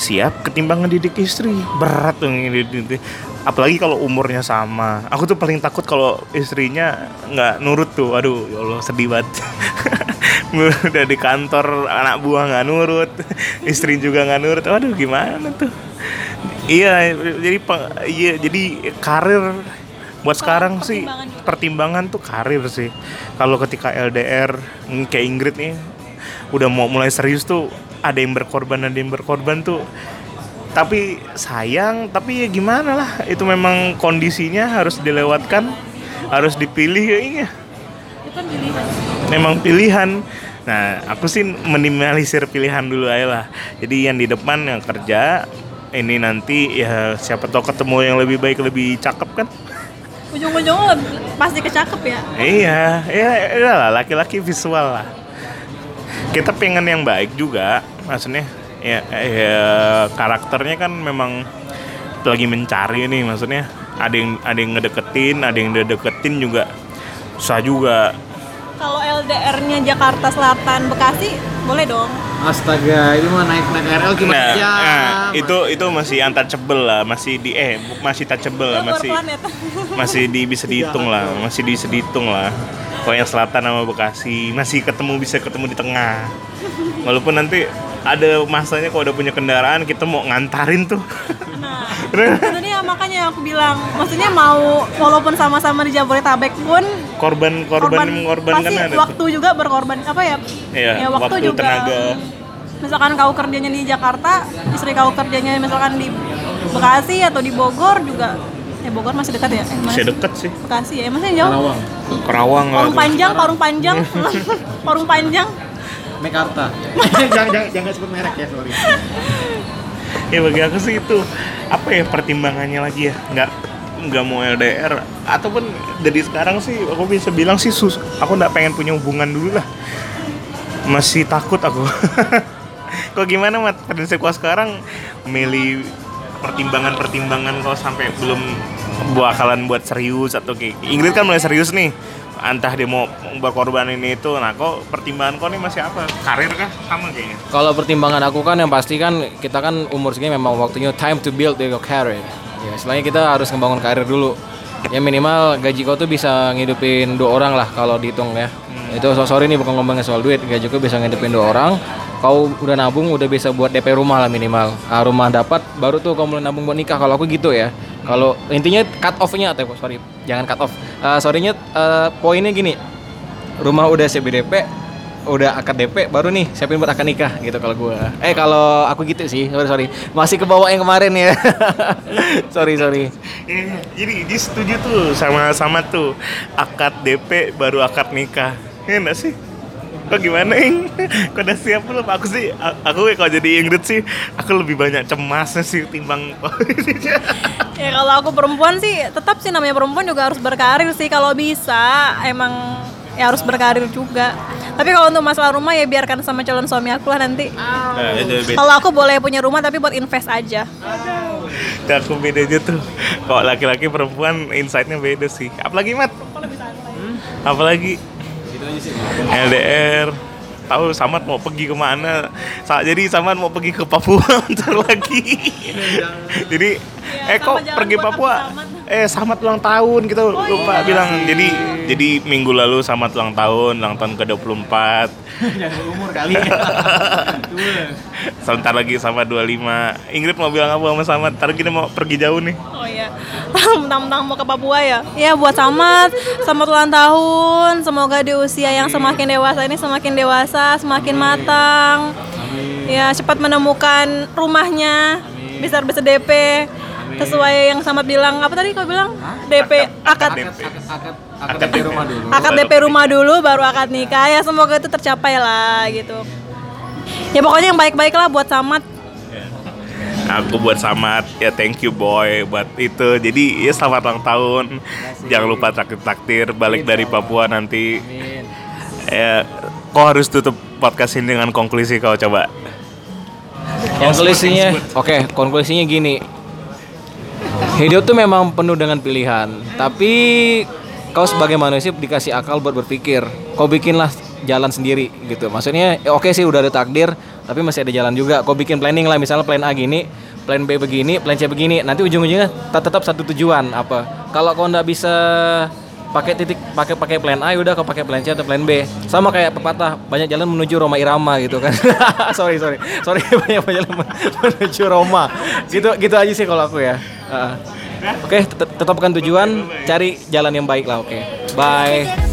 siap ketimbang ngedidik istri. Berat tuh ngedidik. Apalagi kalau umurnya sama. Aku tuh paling takut kalau istrinya nggak nurut tuh. Aduh, ya Allah sedih banget. [laughs] Udah di kantor anak buah nggak nurut, istri juga nggak nurut. Waduh, gimana tuh? Iya, jadi iya jadi karir buat sekarang sih pertimbangan juga. pertimbangan tuh karir sih. Kalau ketika LDR mm, kayak Ingrid nih udah mau mulai serius tuh ada yang berkorban ada yang berkorban tuh tapi sayang tapi ya gimana lah itu memang kondisinya harus dilewatkan harus dipilih ya Itu kan pilihan. memang pilihan nah aku sih minimalisir pilihan dulu aja lah jadi yang di depan yang kerja ini nanti ya siapa tahu ketemu yang lebih baik lebih cakep kan Ujung-ujungnya pasti kecakep ya. iya ya ya lah laki-laki visual lah kita pengen yang baik juga maksudnya ya, ya karakternya kan memang lagi mencari nih maksudnya ada yang ada yang ngedeketin ada yang deketin juga susah juga Kalau LDR-nya Jakarta Selatan Bekasi boleh dong. Astaga, itu mah naik naik KRL cuma Nah, jam. nah, itu itu masih untouchable lah, masih di eh masih touchable lah, Itu masih [laughs] masih di bisa dihitung lah, masih bisa dihitung lah. Kalau yang selatan sama Bekasi masih ketemu bisa ketemu di tengah. Walaupun nanti ada masanya kalau udah punya kendaraan kita mau ngantarin tuh. Nah, [laughs] itu dia makanya aku bilang, maksudnya mau walaupun sama-sama di Jabodetabek pun korban korban mengorbankan pasti ada tuh. waktu juga berkorban apa ya? Iya, ya waktu, waktu, juga. tenaga. Misalkan kau kerjanya di Jakarta, istri kau kerjanya misalkan di Bekasi atau di Bogor juga. Eh Bogor masih dekat ya? Eh, Masih sih? deket sih. Bekasi ya, masih jauh. Karawang, Kerawang lah Parung tuh. panjang, parung panjang, [laughs] parung panjang. Mekarta. [laughs] jangan, jangan, jangan sebut merek ya, sorry. [laughs] ya bagi aku sih itu apa ya pertimbangannya lagi ya? Nggak nggak mau LDR ataupun dari sekarang sih aku bisa bilang sih sus aku nggak pengen punya hubungan dulu lah. Masih takut aku. [laughs] Kok gimana mat? Prinsip gua sekarang milih pertimbangan-pertimbangan kau sampai belum bakalan buat serius atau kayak Ingrid kan mulai serius nih entah dia mau berkorban ini itu nah kok pertimbangan kau nih masih apa karir kah sama kayaknya Kalau pertimbangan aku kan yang pasti kan kita kan umur segini memang waktunya time to build your career. Ya, istilahnya kita harus membangun karir dulu. Ya minimal gaji kau tuh bisa ngidupin dua orang lah kalau dihitung ya. Itu so sorry nih bukan ngomongin soal duit, gaji kau bisa ngidupin dua orang. Kau udah nabung, udah bisa buat DP rumah lah minimal. Ah, rumah dapat, baru tuh kau mulai nabung buat nikah. Kalau aku gitu ya. Kalau intinya cut off-nya atau sorry, jangan cut off. Uh, sorry-nya uh, poinnya gini. Rumah udah siap DP, udah akad DP baru nih siapin buat akad nikah gitu kalau gua. Eh kalau aku gitu sih, sorry sorry. Masih ke bawah yang kemarin ya. [laughs] sorry sorry. Iya, jadi dia setuju tuh sama-sama tuh akad DP baru akad nikah. Ya enggak sih? Kok gimana, Ing? [laughs] Kok udah siap belum? Aku sih, aku kalau jadi Ingrid sih, aku lebih banyak cemasnya sih timbang [laughs] Ya kalau aku perempuan sih tetap sih namanya perempuan juga harus berkarir sih kalau bisa emang ya harus berkarir juga. Tapi kalau untuk masalah rumah ya biarkan sama calon suami aku lah nanti. Beda. Kalau aku boleh punya rumah tapi buat invest aja. Dan aku bedanya tuh, kalau laki-laki perempuan insight-nya beda sih. Apalagi Mat? Apalagi LDR tahu Samad mau pergi ke mana. Sa jadi Samad mau pergi ke Papua [laughs] bentar lagi. Jadi eh kok sama jalan pergi Papua. Eh Samad ulang tahun gitu. Lupa bilang. Jadi jadi minggu lalu Samad ulang tahun ulang tahun ke 24 [laughs] Jangan umur kali. [laughs] sebentar lagi sama 25 Ingrid mau bilang apa sama Samad ntar kita mau pergi jauh nih. Oh iya, [laughs] mentang-mentang mau ke Papua ya? Iya buat Samad, selamat ulang tahun. Semoga di usia yang semakin dewasa ini semakin dewasa, semakin matang. Ya cepat menemukan rumahnya, bisa bisa DP. Sesuai yang Samad bilang, apa tadi kau bilang? DP, akad, DP. akad akad DP rumah dulu. akad DP rumah dulu, baru akad nikah. Ya semoga itu tercapai lah gitu. Ya pokoknya yang baik-baik lah buat Samad. aku buat Samad ya thank you boy buat itu jadi ya selamat ulang tahun jangan lupa traktir-traktir balik dari Papua nanti Amin. ya kau harus tutup podcast ini dengan konklusi kau coba Konklusinya, oke, konklusinya gini. Hidup tuh memang penuh dengan pilihan, tapi kau sebagai manusia dikasih akal buat berpikir. Kau bikinlah jalan sendiri gitu. Maksudnya, ya oke sih udah ada takdir, tapi masih ada jalan juga. Kau bikin planning lah, misalnya plan A gini, plan B begini, plan C begini. Nanti ujung-ujungnya tet- tetap satu tujuan apa. Kalau kau nggak bisa pakai titik pakai pakai plan A ya udah kau pakai plan C atau plan B. Sama kayak pepatah banyak jalan menuju Roma Irama gitu kan. [laughs] Sorry sorry. Sorry [laughs] banyak jalan men- menuju Roma. Gitu gitu aja sih kalau aku ya. Heeh. oke tet- tetapkan tujuan cari jalan yang baik lah oke. Bye